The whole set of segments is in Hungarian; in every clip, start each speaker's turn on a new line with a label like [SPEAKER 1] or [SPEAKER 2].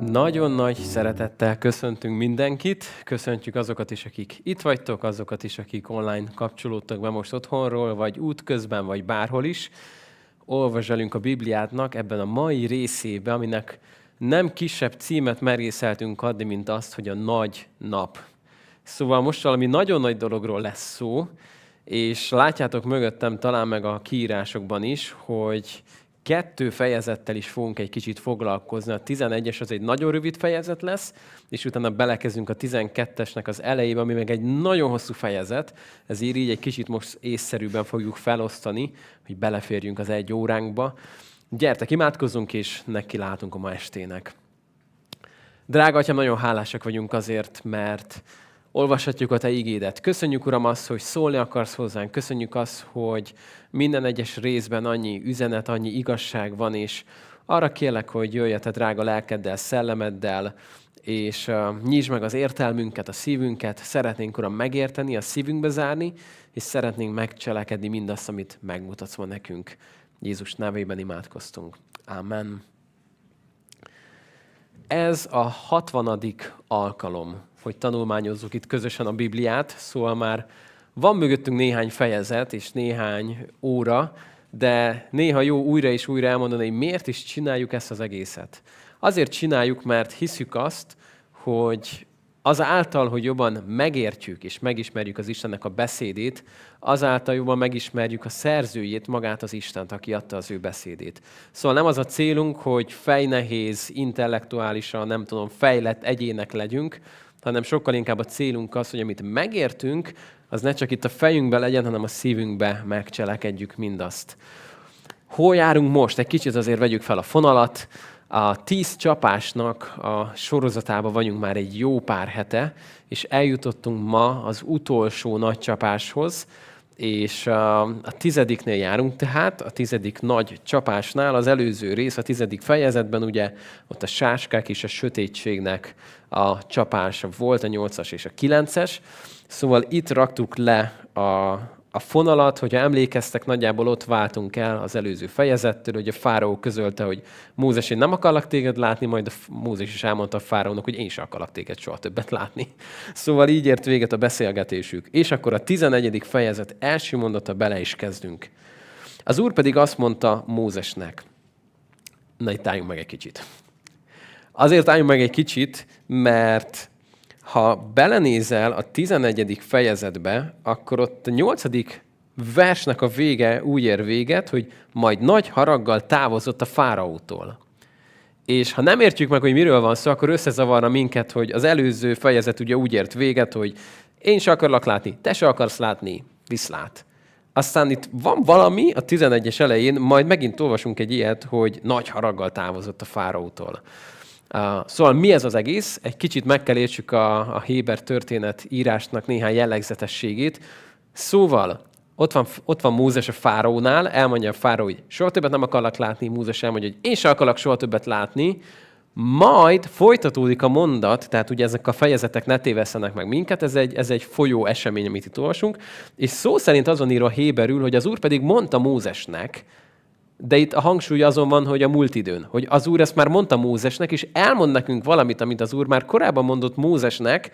[SPEAKER 1] Nagyon nagy szeretettel köszöntünk mindenkit, köszöntjük azokat is, akik itt vagytok, azokat is, akik online kapcsolódtak be most otthonról, vagy útközben, vagy bárhol is. Olvaselünk a Bibliátnak ebben a mai részébe, aminek nem kisebb címet merészeltünk adni, mint azt, hogy a nagy nap. Szóval most valami nagyon nagy dologról lesz szó, és látjátok mögöttem talán meg a kiírásokban is, hogy kettő fejezettel is fogunk egy kicsit foglalkozni. A 11-es az egy nagyon rövid fejezet lesz, és utána belekezünk a 12-esnek az elejébe, ami meg egy nagyon hosszú fejezet. Ez így, egy kicsit most észszerűben fogjuk felosztani, hogy beleférjünk az egy óránkba. Gyertek, imádkozzunk, és neki látunk a ma estének. Drága atyám, nagyon hálásak vagyunk azért, mert olvashatjuk a Te igédet. Köszönjük, Uram, azt, hogy szólni akarsz hozzánk. Köszönjük azt, hogy minden egyes részben annyi üzenet, annyi igazság van, és arra kérlek, hogy jöjj a Te drága lelkeddel, szellemeddel, és uh, nyisd meg az értelmünket, a szívünket. Szeretnénk, Uram, megérteni, a szívünkbe zárni, és szeretnénk megcselekedni mindazt, amit megmutatsz ma nekünk. Jézus nevében imádkoztunk. Amen. Ez a hatvanadik alkalom, hogy tanulmányozzuk itt közösen a Bibliát, szóval már van mögöttünk néhány fejezet és néhány óra, de néha jó újra és újra elmondani, hogy miért is csináljuk ezt az egészet. Azért csináljuk, mert hiszük azt, hogy azáltal, hogy jobban megértjük és megismerjük az Istennek a beszédét, azáltal jobban megismerjük a szerzőjét, magát az Istent, aki adta az ő beszédét. Szóval nem az a célunk, hogy fejnehéz, intellektuálisan, nem tudom, fejlett egyének legyünk, hanem sokkal inkább a célunk az, hogy amit megértünk, az ne csak itt a fejünkbe legyen, hanem a szívünkbe megcselekedjük mindazt. Hol járunk most? Egy kicsit azért vegyük fel a fonalat. A tíz csapásnak a sorozatában vagyunk már egy jó pár hete, és eljutottunk ma az utolsó nagy csapáshoz, és a tizediknél járunk, tehát a tizedik nagy csapásnál, az előző rész, a tizedik fejezetben ugye ott a sáskák és a sötétségnek a csapása volt, a nyolcas és a kilences. Szóval itt raktuk le a, a fonalat, hogyha emlékeztek, nagyjából ott váltunk el az előző fejezettől, hogy a fáraó közölte, hogy Mózes, én nem akarlak téged látni, majd a Mózes is elmondta a fáraónak, hogy én sem akarlak téged soha többet látni. Szóval így ért véget a beszélgetésük. És akkor a 11. fejezet első mondata bele is kezdünk. Az úr pedig azt mondta Mózesnek, na itt álljunk meg egy kicsit. Azért álljunk meg egy kicsit, mert ha belenézel a 11. fejezetbe, akkor ott a 8. versnek a vége úgy ér véget, hogy majd nagy haraggal távozott a fáraótól. És ha nem értjük meg, hogy miről van szó, akkor összezavarna minket, hogy az előző fejezet ugye úgy ért véget, hogy én se akarlak látni, te se akarsz látni, viszlát. Aztán itt van valami a 11-es elején, majd megint olvasunk egy ilyet, hogy nagy haraggal távozott a fáraótól. Szóval mi ez az egész? Egy kicsit meg kell értsük a, a Héber történet írásnak néhány jellegzetességét. Szóval ott van, ott van Mózes a fáraónál, elmondja a fáraó, hogy soha többet nem akarlak látni, Mózes elmondja, hogy én sem akarlak soha többet látni, majd folytatódik a mondat, tehát ugye ezek a fejezetek ne tévesztenek meg minket, ez egy, ez egy folyó esemény, amit itt olvasunk, és szó szerint azon írva Héberül, hogy az Úr pedig mondta Mózesnek, de itt a hangsúly azon van, hogy a múlt időn. Hogy az Úr ezt már mondta Mózesnek, és elmond nekünk valamit, amit az Úr már korábban mondott Mózesnek,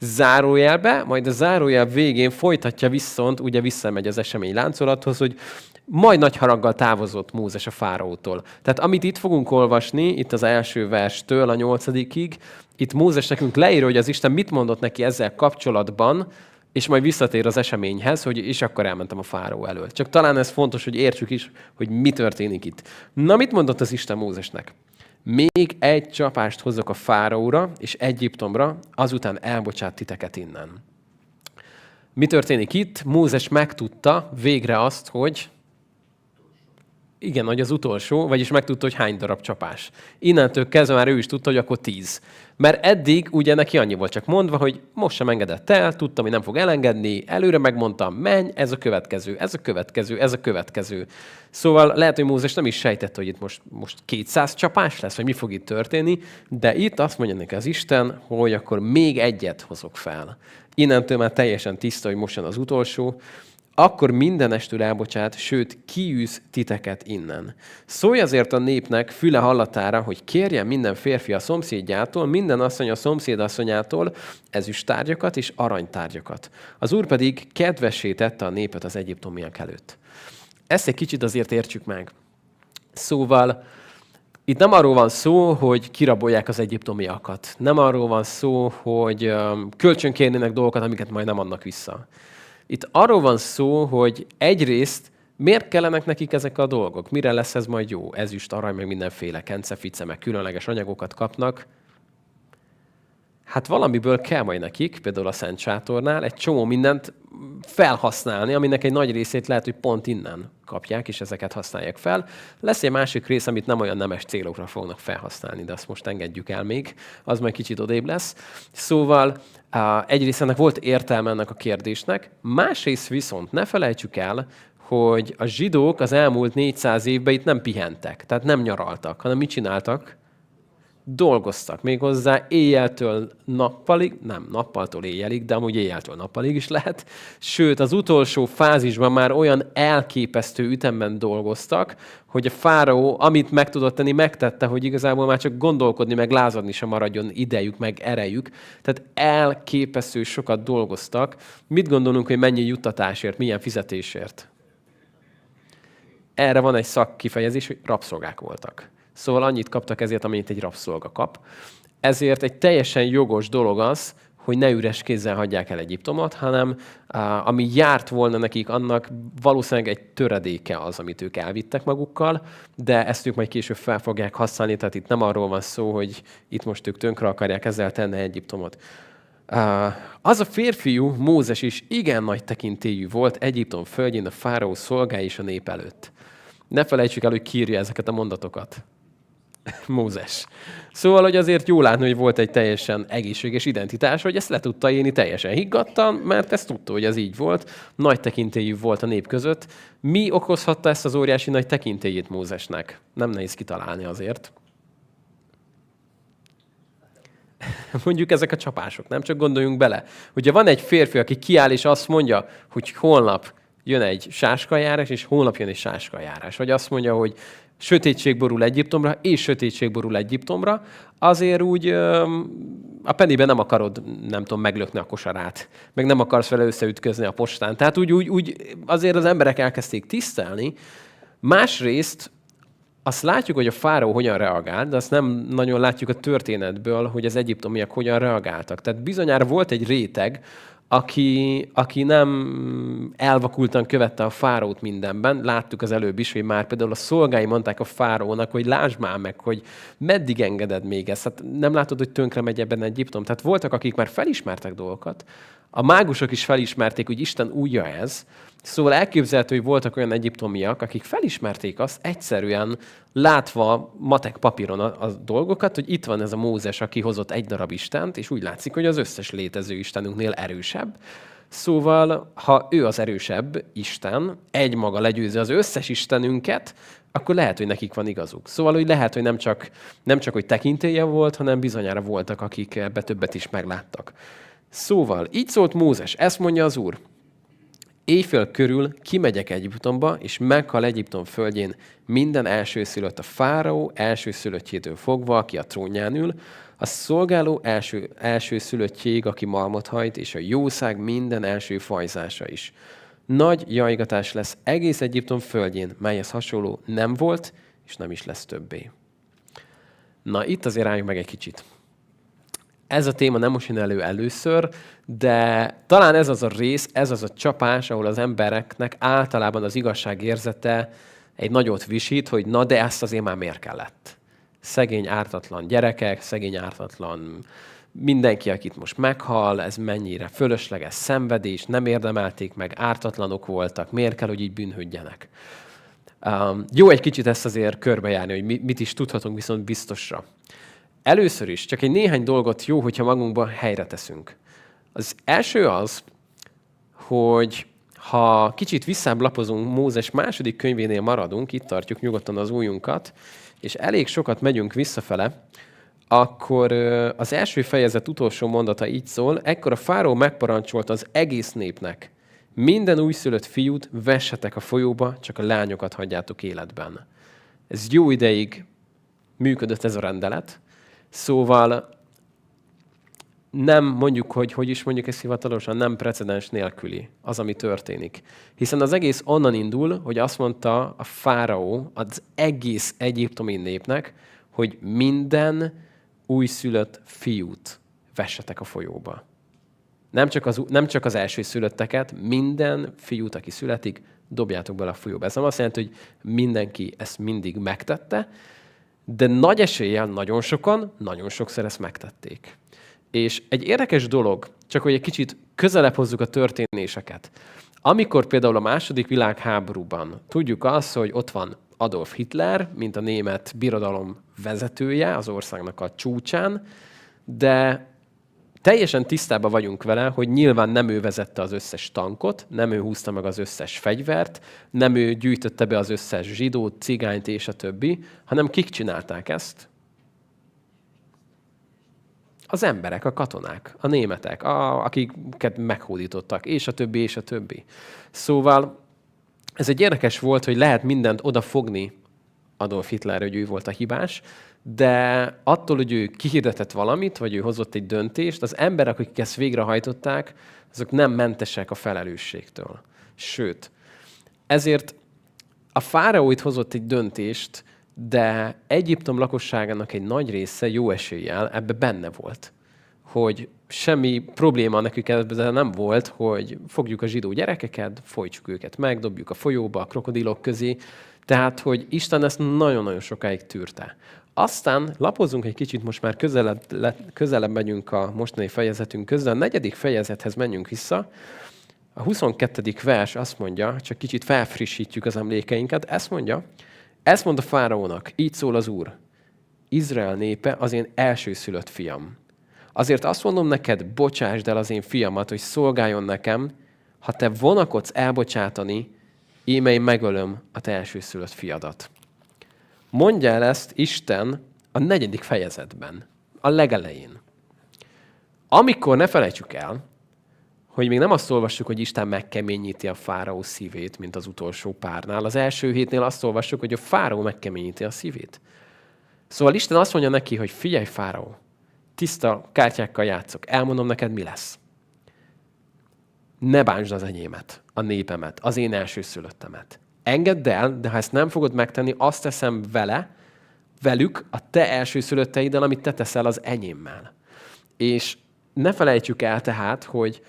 [SPEAKER 1] zárójelbe, majd a zárójel végén folytatja viszont, ugye visszamegy az esemény láncolathoz, hogy majd nagy haraggal távozott Mózes a fáraótól. Tehát amit itt fogunk olvasni, itt az első verstől a nyolcadikig, itt Mózes nekünk leírja, hogy az Isten mit mondott neki ezzel kapcsolatban, és majd visszatér az eseményhez, hogy és akkor elmentem a fáraó elől. Csak talán ez fontos, hogy értsük is, hogy mi történik itt. Na, mit mondott az Isten Mózesnek? Még egy csapást hozok a fáraóra és Egyiptomra, azután elbocsát titeket innen. Mi történik itt? Mózes megtudta végre azt, hogy igen, hogy az utolsó, vagyis megtudta, hogy hány darab csapás. Innentől kezdve már ő is tudta, hogy akkor tíz. Mert eddig ugye neki annyi volt csak mondva, hogy most sem engedett el, tudtam, hogy nem fog elengedni, előre megmondtam, menj, ez a következő, ez a következő, ez a következő. Szóval lehet, hogy Mózes nem is sejtett, hogy itt most, most 200 csapás lesz, vagy mi fog itt történni, de itt azt mondja neki az Isten, hogy akkor még egyet hozok fel. Innentől már teljesen tiszta, hogy most jön az utolsó, akkor mindenestül elbocsát, sőt, kiűz titeket innen. Szólj azért a népnek füle hallatára, hogy kérjen minden férfi a szomszédjától, minden asszony a szomszédasszonyától ezüsttárgyakat és aranytárgyakat. Az úr pedig kedvessé tette a népet az egyiptomiak előtt. Ezt egy kicsit azért értsük meg. Szóval itt nem arról van szó, hogy kirabolják az egyiptomiakat. Nem arról van szó, hogy kölcsönkérnének dolgokat, amiket majd nem adnak vissza. Itt arról van szó, hogy egyrészt miért kellenek nekik ezek a dolgok? Mire lesz ez majd jó? Ezüst, arany, meg mindenféle kencefice, meg különleges anyagokat kapnak. Hát valamiből kell majd nekik, például a Szent Sátornál, egy csomó mindent felhasználni, aminek egy nagy részét lehet, hogy pont innen kapják, és ezeket használják fel. Lesz egy másik rész, amit nem olyan nemes célokra fognak felhasználni, de azt most engedjük el még, az majd kicsit odébb lesz. Szóval egyrészt ennek volt értelme ennek a kérdésnek, másrészt viszont ne felejtsük el, hogy a zsidók az elmúlt 400 évben itt nem pihentek, tehát nem nyaraltak, hanem mit csináltak? Dolgoztak méghozzá éjjeltől nappalig, nem nappaltól éjjelig, de amúgy éjjeltől nappalig is lehet. Sőt, az utolsó fázisban már olyan elképesztő ütemben dolgoztak, hogy a fáraó, amit meg tudott tenni, megtette, hogy igazából már csak gondolkodni, meg lázadni sem maradjon idejük, meg erejük. Tehát elképesztő sokat dolgoztak. Mit gondolunk, hogy mennyi juttatásért, milyen fizetésért? Erre van egy szakkifejezés, hogy rabszolgák voltak. Szóval annyit kaptak ezért, amennyit egy rabszolga kap. Ezért egy teljesen jogos dolog az, hogy ne üres kézzel hagyják el Egyiptomot, hanem ami járt volna nekik, annak valószínűleg egy töredéke az, amit ők elvittek magukkal, de ezt ők majd később fel fogják használni, tehát itt nem arról van szó, hogy itt most ők tönkre akarják ezzel tenni Egyiptomot. Az a férfiú, Mózes is igen nagy tekintélyű volt Egyiptom földjén a fáraó szolgái és a nép előtt. Ne felejtsük el, hogy kírja ezeket a mondatokat. Mózes. Szóval, hogy azért jó látni, hogy volt egy teljesen egészséges identitás, hogy ezt le tudta élni teljesen higgadtan, mert ezt tudta, hogy ez így volt. Nagy tekintélyű volt a nép között. Mi okozhatta ezt az óriási nagy tekintélyét Mózesnek? Nem nehéz kitalálni azért. Mondjuk ezek a csapások, nem csak gondoljunk bele. Hogyha van egy férfi, aki kiáll és azt mondja, hogy holnap jön egy sáskajárás, és holnap jön egy sáskajárás. Vagy azt mondja, hogy sötétség borul Egyiptomra, és sötétség borul Egyiptomra, azért úgy a penniben nem akarod, nem tudom, meglökni a kosarát, meg nem akarsz vele összeütközni a postán. Tehát úgy, úgy, úgy azért az emberek elkezdték tisztelni. Másrészt azt látjuk, hogy a fáraó hogyan reagált, de azt nem nagyon látjuk a történetből, hogy az egyiptomiak hogyan reagáltak. Tehát bizonyára volt egy réteg, aki, aki nem elvakultan követte a fárót mindenben. Láttuk az előbb is, hogy már például a szolgái mondták a fárónak, hogy lásd már meg, hogy meddig engeded még ezt. Hát nem látod, hogy tönkre megy ebben Egyiptom. Tehát voltak, akik már felismertek dolgokat. A mágusok is felismerték, hogy Isten újja ez, Szóval elképzelhető, hogy voltak olyan egyiptomiak, akik felismerték azt egyszerűen látva matek papíron a, a dolgokat, hogy itt van ez a Mózes, aki hozott egy darab Istent, és úgy látszik, hogy az összes létező Istenünknél erősebb. Szóval, ha ő az erősebb Isten, egy maga legyőzi az összes Istenünket, akkor lehet, hogy nekik van igazuk. Szóval, hogy lehet, hogy nem csak, nem csak hogy tekintélye volt, hanem bizonyára voltak, akik ebbe többet is megláttak. Szóval, így szólt Mózes, ezt mondja az Úr. Éjfél körül kimegyek Egyiptomba, és meghal Egyiptom földjén minden elsőszülött a fáraó elsőszülöttjétől fogva, aki a trónján ül, a szolgáló első, elsőszülöttjég, aki malmot hajt, és a jószág minden első fajzása is. Nagy jajgatás lesz egész Egyiptom földjén, melyhez hasonló nem volt, és nem is lesz többé. Na, itt azért álljunk meg egy kicsit ez a téma nem most jön elő először, de talán ez az a rész, ez az a csapás, ahol az embereknek általában az igazság érzete egy nagyot visít, hogy na de ezt azért már miért kellett. Szegény ártatlan gyerekek, szegény ártatlan mindenki, akit most meghal, ez mennyire fölösleges szenvedés, nem érdemelték meg, ártatlanok voltak, miért kell, hogy így bűnhődjenek. Um, jó egy kicsit ezt azért körbejárni, hogy mit is tudhatunk viszont biztosra. Először is csak egy néhány dolgot jó, hogyha magunkban helyre teszünk. Az első az, hogy ha kicsit visszább lapozunk, Mózes második könyvénél maradunk, itt tartjuk nyugodtan az újunkat, és elég sokat megyünk visszafele, akkor az első fejezet utolsó mondata így szól, ekkor a fáró megparancsolt az egész népnek, Minden újszülött fiút vessetek a folyóba, csak a lányokat hagyjátok életben. Ez jó ideig működött ez a rendelet, szóval nem mondjuk, hogy hogy is mondjuk ez hivatalosan, nem precedens nélküli az, ami történik. Hiszen az egész onnan indul, hogy azt mondta a fáraó az egész egyiptomi népnek, hogy minden újszülött fiút vessetek a folyóba. Nem csak az, nem csak az első szülötteket, minden fiút, aki születik, dobjátok bele a folyóba. Ez nem azt jelenti, hogy mindenki ezt mindig megtette, de nagy eséllyel nagyon sokan, nagyon sokszor ezt megtették. És egy érdekes dolog, csak hogy egy kicsit közelebb hozzuk a történéseket. Amikor például a második világháborúban tudjuk azt, hogy ott van Adolf Hitler, mint a német birodalom vezetője az országnak a csúcsán, de teljesen tisztában vagyunk vele, hogy nyilván nem ő vezette az összes tankot, nem ő húzta meg az összes fegyvert, nem ő gyűjtötte be az összes zsidót, cigányt és a többi, hanem kik csinálták ezt? Az emberek, a katonák, a németek, a, akiket meghódítottak, és a többi, és a többi. Szóval ez egy érdekes volt, hogy lehet mindent odafogni Adolf Hitler, hogy ő volt a hibás, de attól, hogy ő kihirdetett valamit, vagy ő hozott egy döntést, az emberek, akik ezt végrehajtották, azok nem mentesek a felelősségtől. Sőt, ezért a fáraó itt hozott egy döntést, de Egyiptom lakosságának egy nagy része jó eséllyel ebbe benne volt. Hogy semmi probléma nekük ebben nem volt, hogy fogjuk a zsidó gyerekeket, folytsuk őket meg, dobjuk a folyóba, a krokodilok közé. Tehát, hogy Isten ezt nagyon-nagyon sokáig tűrte. Aztán lapozunk egy kicsit, most már közelebb, közelebb megyünk a mostani fejezetünk közben. A negyedik fejezethez menjünk vissza. A 22. vers azt mondja, csak kicsit felfrissítjük az emlékeinket, ezt mondja, ezt mond a fáraónak, így szól az Úr, Izrael népe az én elsőszülött fiam. Azért azt mondom neked, bocsásd el az én fiamat, hogy szolgáljon nekem, ha te vonakodsz elbocsátani, íme én megölöm a te elsőszülött fiadat. Mondja el ezt Isten a negyedik fejezetben, a legelején. Amikor ne felejtsük el, hogy még nem azt olvassuk, hogy Isten megkeményíti a fáraó szívét, mint az utolsó párnál. Az első hétnél azt olvassuk, hogy a fáraó megkeményíti a szívét. Szóval Isten azt mondja neki, hogy figyelj fáraó, tiszta kártyákkal játszok, elmondom neked, mi lesz. Ne bántsd az enyémet, a népemet, az én elsőszülöttemet. Engedd el, de ha ezt nem fogod megtenni, azt teszem vele, velük, a te elsőszülötteiddel, amit te teszel az enyémmel. És ne felejtsük el tehát, hogy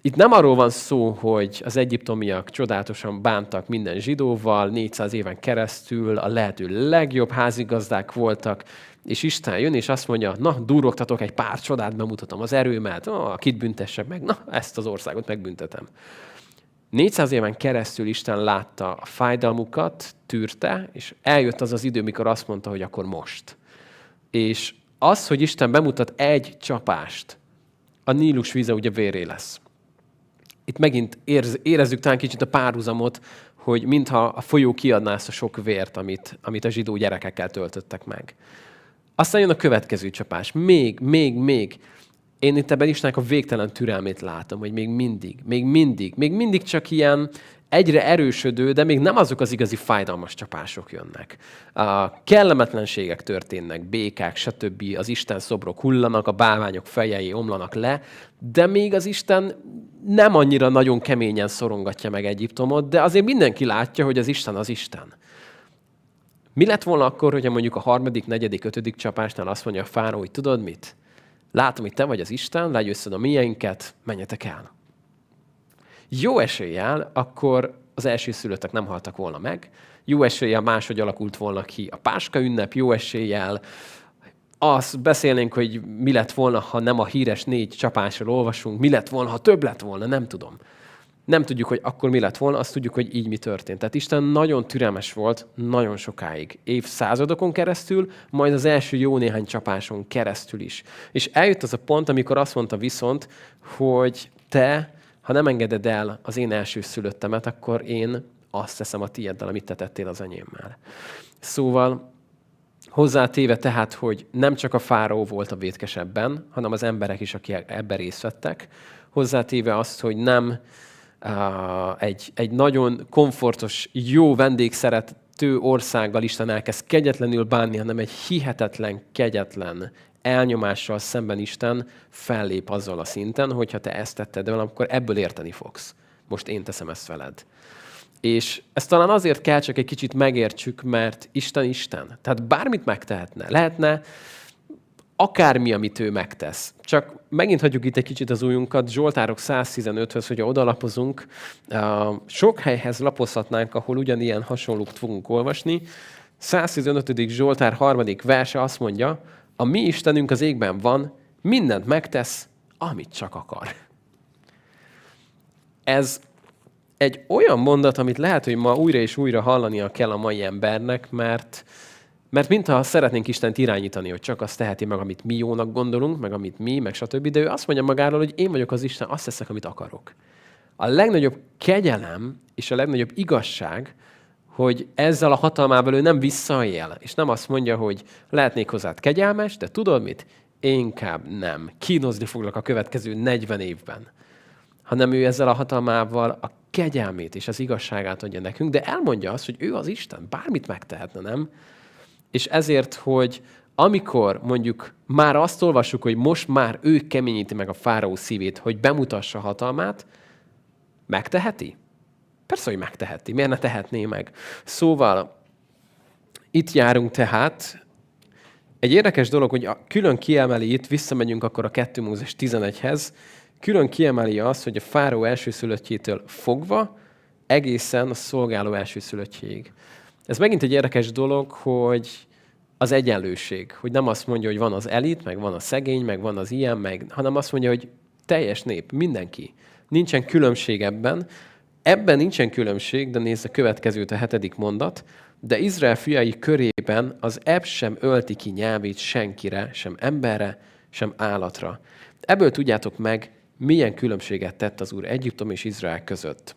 [SPEAKER 1] itt nem arról van szó, hogy az egyiptomiak csodálatosan bántak minden zsidóval, 400 éven keresztül a lehető legjobb házigazdák voltak, és Isten jön, és azt mondja, na, durogtatok egy pár csodát, bemutatom az erőmet, ah, kit büntessek meg, na, ezt az országot megbüntetem. 400 éven keresztül Isten látta a fájdalmukat, tűrte, és eljött az az idő, mikor azt mondta, hogy akkor most. És az, hogy Isten bemutat egy csapást, a Nílus víze ugye véré lesz. Itt megint érz, érezzük talán kicsit a párhuzamot, hogy mintha a folyó kiadná ezt a sok vért, amit, amit a zsidó gyerekekkel töltöttek meg. Aztán jön a következő csapás. Még, még, még. Én itt ebben Istennek a végtelen türelmét látom, hogy még mindig, még mindig, még mindig csak ilyen egyre erősödő, de még nem azok az igazi fájdalmas csapások jönnek. A kellemetlenségek történnek, békák, stb. Az Isten szobrok hullanak, a bálványok fejei omlanak le, de még az Isten nem annyira nagyon keményen szorongatja meg Egyiptomot, de azért mindenki látja, hogy az Isten az Isten. Mi lett volna akkor, hogyha mondjuk a harmadik, negyedik, ötödik csapásnál azt mondja a fáró, hogy tudod mit? Látom, hogy te vagy az Isten, legyőzted a mieinket, menjetek el. Jó eséllyel akkor az első szülöttek nem haltak volna meg, jó eséllyel máshogy alakult volna ki a Páska ünnep, jó eséllyel azt beszélnénk, hogy mi lett volna, ha nem a híres négy csapásról olvasunk, mi lett volna, ha több lett volna, nem tudom. Nem tudjuk, hogy akkor mi lett volna, azt tudjuk, hogy így mi történt. Tehát Isten nagyon türelmes volt nagyon sokáig, évszázadokon keresztül, majd az első jó néhány csapáson keresztül is. És eljött az a pont, amikor azt mondta viszont, hogy te, ha nem engeded el az én első szülöttemet, akkor én azt teszem a tiéddel, amit te tettél az enyémmel. Szóval Hozzátéve tehát, hogy nem csak a fáraó volt a vétkesebben, hanem az emberek is, akik ebben részt vettek. Hozzátéve azt, hogy nem egy, egy nagyon komfortos, jó vendégszerető országgal Isten elkezd kegyetlenül bánni, hanem egy hihetetlen, kegyetlen elnyomással szemben Isten fellép azzal a szinten, hogyha te ezt tetted el, akkor ebből érteni fogsz. Most én teszem ezt veled. És ezt talán azért kell csak egy kicsit megértsük, mert Isten Isten. Tehát bármit megtehetne. Lehetne akármi, amit ő megtesz. Csak megint hagyjuk itt egy kicsit az újunkat, Zsoltárok 115-höz, hogyha odalapozunk, sok helyhez lapozhatnánk, ahol ugyanilyen hasonlót fogunk olvasni. 115. Zsoltár harmadik verse azt mondja, a mi Istenünk az égben van, mindent megtesz, amit csak akar. Ez egy olyan mondat, amit lehet, hogy ma újra és újra hallania kell a mai embernek, mert, mert mintha szeretnénk Istent irányítani, hogy csak azt teheti meg, amit mi jónak gondolunk, meg amit mi, meg stb. De ő azt mondja magáról, hogy én vagyok az Isten, azt teszek, amit akarok. A legnagyobb kegyelem és a legnagyobb igazság, hogy ezzel a hatalmával ő nem visszaél, és nem azt mondja, hogy lehetnék hozzád kegyelmes, de tudod mit? Inkább nem. Kínozni foglak a következő 40 évben. Hanem ő ezzel a hatalmával a kegyelmét és az igazságát adja nekünk, de elmondja azt, hogy ő az Isten, bármit megtehetne, nem? És ezért, hogy amikor mondjuk már azt olvassuk, hogy most már ő keményíti meg a fáraó szívét, hogy bemutassa hatalmát, megteheti? Persze, hogy megteheti. Miért ne tehetné meg? Szóval itt járunk tehát. Egy érdekes dolog, hogy külön kiemeli itt, visszamegyünk akkor a 2 Mózes 11-hez, külön kiemeli azt, hogy a fáró elsőszülöttjétől fogva egészen a szolgáló elsőszülöttjéig. Ez megint egy érdekes dolog, hogy az egyenlőség, hogy nem azt mondja, hogy van az elit, meg van a szegény, meg van az ilyen, meg, hanem azt mondja, hogy teljes nép, mindenki. Nincsen különbség ebben. Ebben nincsen különbség, de nézd a következőt, a hetedik mondat. De Izrael fiai körében az ebb sem ölti ki nyelvét senkire, sem emberre, sem állatra. Ebből tudjátok meg, milyen különbséget tett az Úr Egyiptom és Izrael között.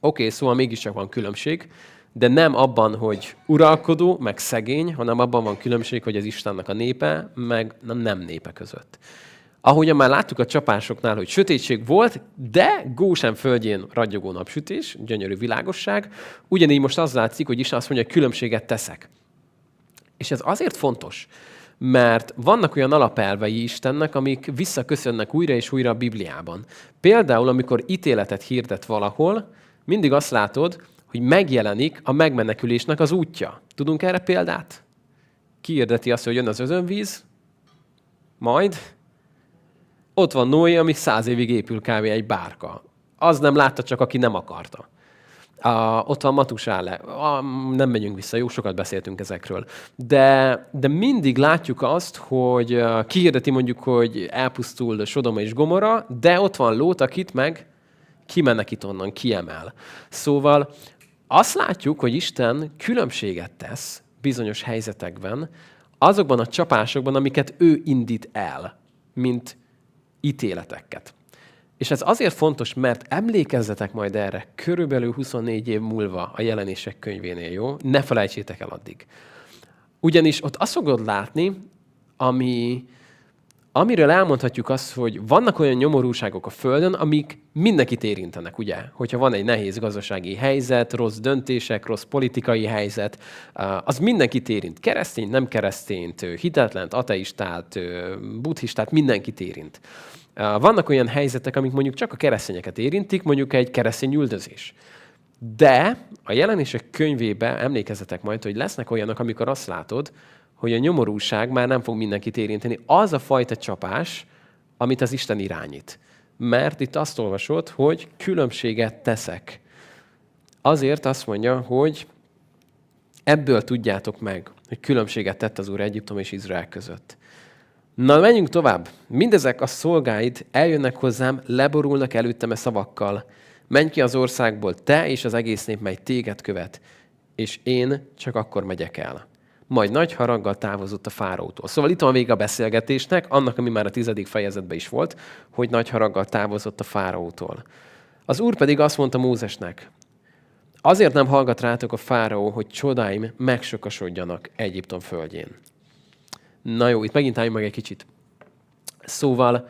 [SPEAKER 1] Oké, okay, szóval mégiscsak van különbség, de nem abban, hogy uralkodó, meg szegény, hanem abban van különbség, hogy az Istennek a népe, meg nem, népe között. Ahogyan már láttuk a csapásoknál, hogy sötétség volt, de Gósen földjén ragyogó napsütés, gyönyörű világosság, ugyanígy most az látszik, hogy Isten azt mondja, hogy különbséget teszek. És ez azért fontos, mert vannak olyan alapelvei Istennek, amik visszaköszönnek újra és újra a Bibliában. Például, amikor ítéletet hirdet valahol, mindig azt látod, hogy megjelenik a megmenekülésnek az útja. Tudunk erre példát? Kiirdeti azt, hogy jön az özönvíz, majd ott van Noé, ami száz évig épül kávé egy bárka. Az nem látta csak, aki nem akarta. A, ott van Matusále. A, nem megyünk vissza, jó sokat beszéltünk ezekről. De, de mindig látjuk azt, hogy kihirdeti mondjuk, hogy elpusztul Sodoma és Gomora, de ott van Lót, akit meg kimenekít onnan, kiemel. Szóval azt látjuk, hogy Isten különbséget tesz bizonyos helyzetekben, azokban a csapásokban, amiket ő indít el, mint ítéleteket. És ez azért fontos, mert emlékezzetek majd erre körülbelül 24 év múlva a jelenések könyvénél, jó? Ne felejtsétek el addig. Ugyanis ott azt fogod látni, ami, amiről elmondhatjuk azt, hogy vannak olyan nyomorúságok a Földön, amik mindenkit érintenek, ugye? Hogyha van egy nehéz gazdasági helyzet, rossz döntések, rossz politikai helyzet, az mindenkit érint. Keresztény, nem keresztényt, hitetlent, ateistát, buddhistát, mindenkit érint. Vannak olyan helyzetek, amik mondjuk csak a keresztényeket érintik, mondjuk egy keresztény üldözés. De a jelenések könyvébe emlékezzetek majd, hogy lesznek olyanok, amikor azt látod, hogy a nyomorúság már nem fog mindenkit érinteni. Az a fajta csapás, amit az Isten irányít. Mert itt azt olvasod, hogy különbséget teszek. Azért azt mondja, hogy ebből tudjátok meg, hogy különbséget tett az Úr Egyiptom és Izrael között. Na, menjünk tovább. Mindezek a szolgáid eljönnek hozzám, leborulnak előttem a szavakkal. Menj ki az országból, te és az egész nép, mely téged követ, és én csak akkor megyek el. Majd nagy haraggal távozott a fárótól. Szóval itt van vége a beszélgetésnek, annak, ami már a tizedik fejezetben is volt, hogy nagy haraggal távozott a fárótól. Az úr pedig azt mondta Mózesnek, azért nem hallgat rátok a fáraó, hogy csodáim megsokasodjanak Egyiptom földjén. Na jó, itt megint álljunk meg egy kicsit. Szóval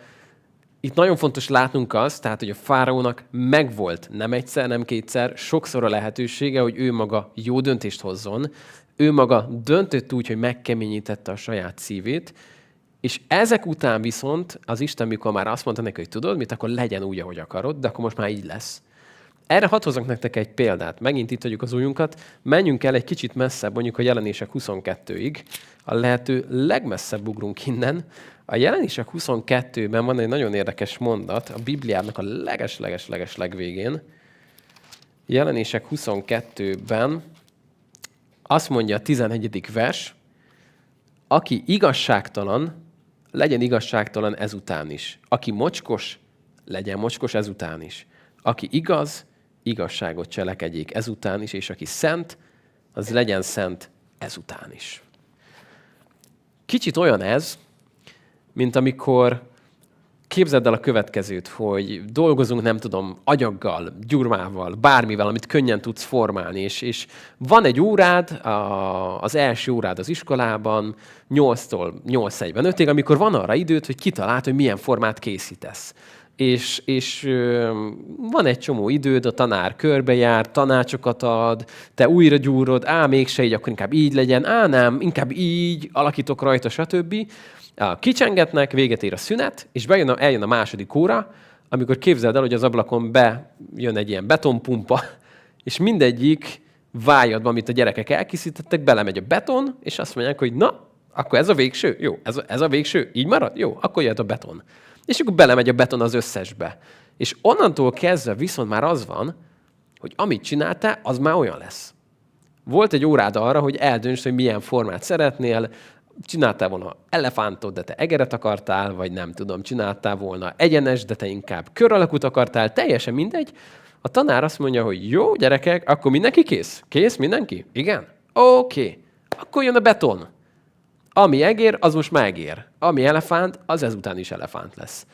[SPEAKER 1] itt nagyon fontos látnunk azt, tehát, hogy a fáraónak megvolt nem egyszer, nem kétszer, sokszor a lehetősége, hogy ő maga jó döntést hozzon, ő maga döntött úgy, hogy megkeményítette a saját szívét, és ezek után viszont az Isten, mikor már azt mondta neki, hogy tudod mit, akkor legyen úgy, ahogy akarod, de akkor most már így lesz. Erre hadd hozzak nektek egy példát. Megint itt vagyunk az ujjunkat. Menjünk el egy kicsit messzebb, mondjuk a jelenések 22-ig. A lehető legmesszebb ugrunk innen. A jelenések 22-ben van egy nagyon érdekes mondat, a Bibliának a leges-leges-leges legvégén. Jelenések 22-ben azt mondja a 11. vers, aki igazságtalan, legyen igazságtalan ezután is. Aki mocskos, legyen mocskos ezután is. Aki igaz, igazságot cselekedjék ezután is, és aki szent, az legyen szent ezután is. Kicsit olyan ez, mint amikor képzeld el a következőt, hogy dolgozunk, nem tudom, agyaggal, gyurmával, bármivel, amit könnyen tudsz formálni, és, és van egy órád, a, az első órád az iskolában, 8-tól 8.45-ig, amikor van arra időt, hogy kitaláld, hogy milyen formát készítesz és, és ö, van egy csomó időd, a tanár körbejár, tanácsokat ad, te újra gyúrod, á, mégse így, akkor inkább így legyen, á, nem, inkább így, alakítok rajta, stb. Kicsengetnek, véget ér a szünet, és bejön a, eljön a második óra, amikor képzeld el, hogy az ablakon bejön egy ilyen betonpumpa, és mindegyik vájadban, amit a gyerekek elkészítettek, belemegy a beton, és azt mondják, hogy na, akkor ez a végső? Jó, ez a, ez a végső? Így marad? Jó, akkor jöhet a beton. És akkor belemegy a beton az összesbe. És onnantól kezdve viszont már az van, hogy amit csináltál, az már olyan lesz. Volt egy órád arra, hogy eldöntsd, hogy milyen formát szeretnél, csináltál volna elefántot, de te egeret akartál, vagy nem tudom, csináltál volna egyenes, de te inkább kör alakút akartál, teljesen mindegy. A tanár azt mondja, hogy jó, gyerekek, akkor mindenki kész? Kész mindenki? Igen? Oké. Okay. Akkor jön a beton. Ami egér, az most megér. Ami elefánt, az ezután is elefánt lesz.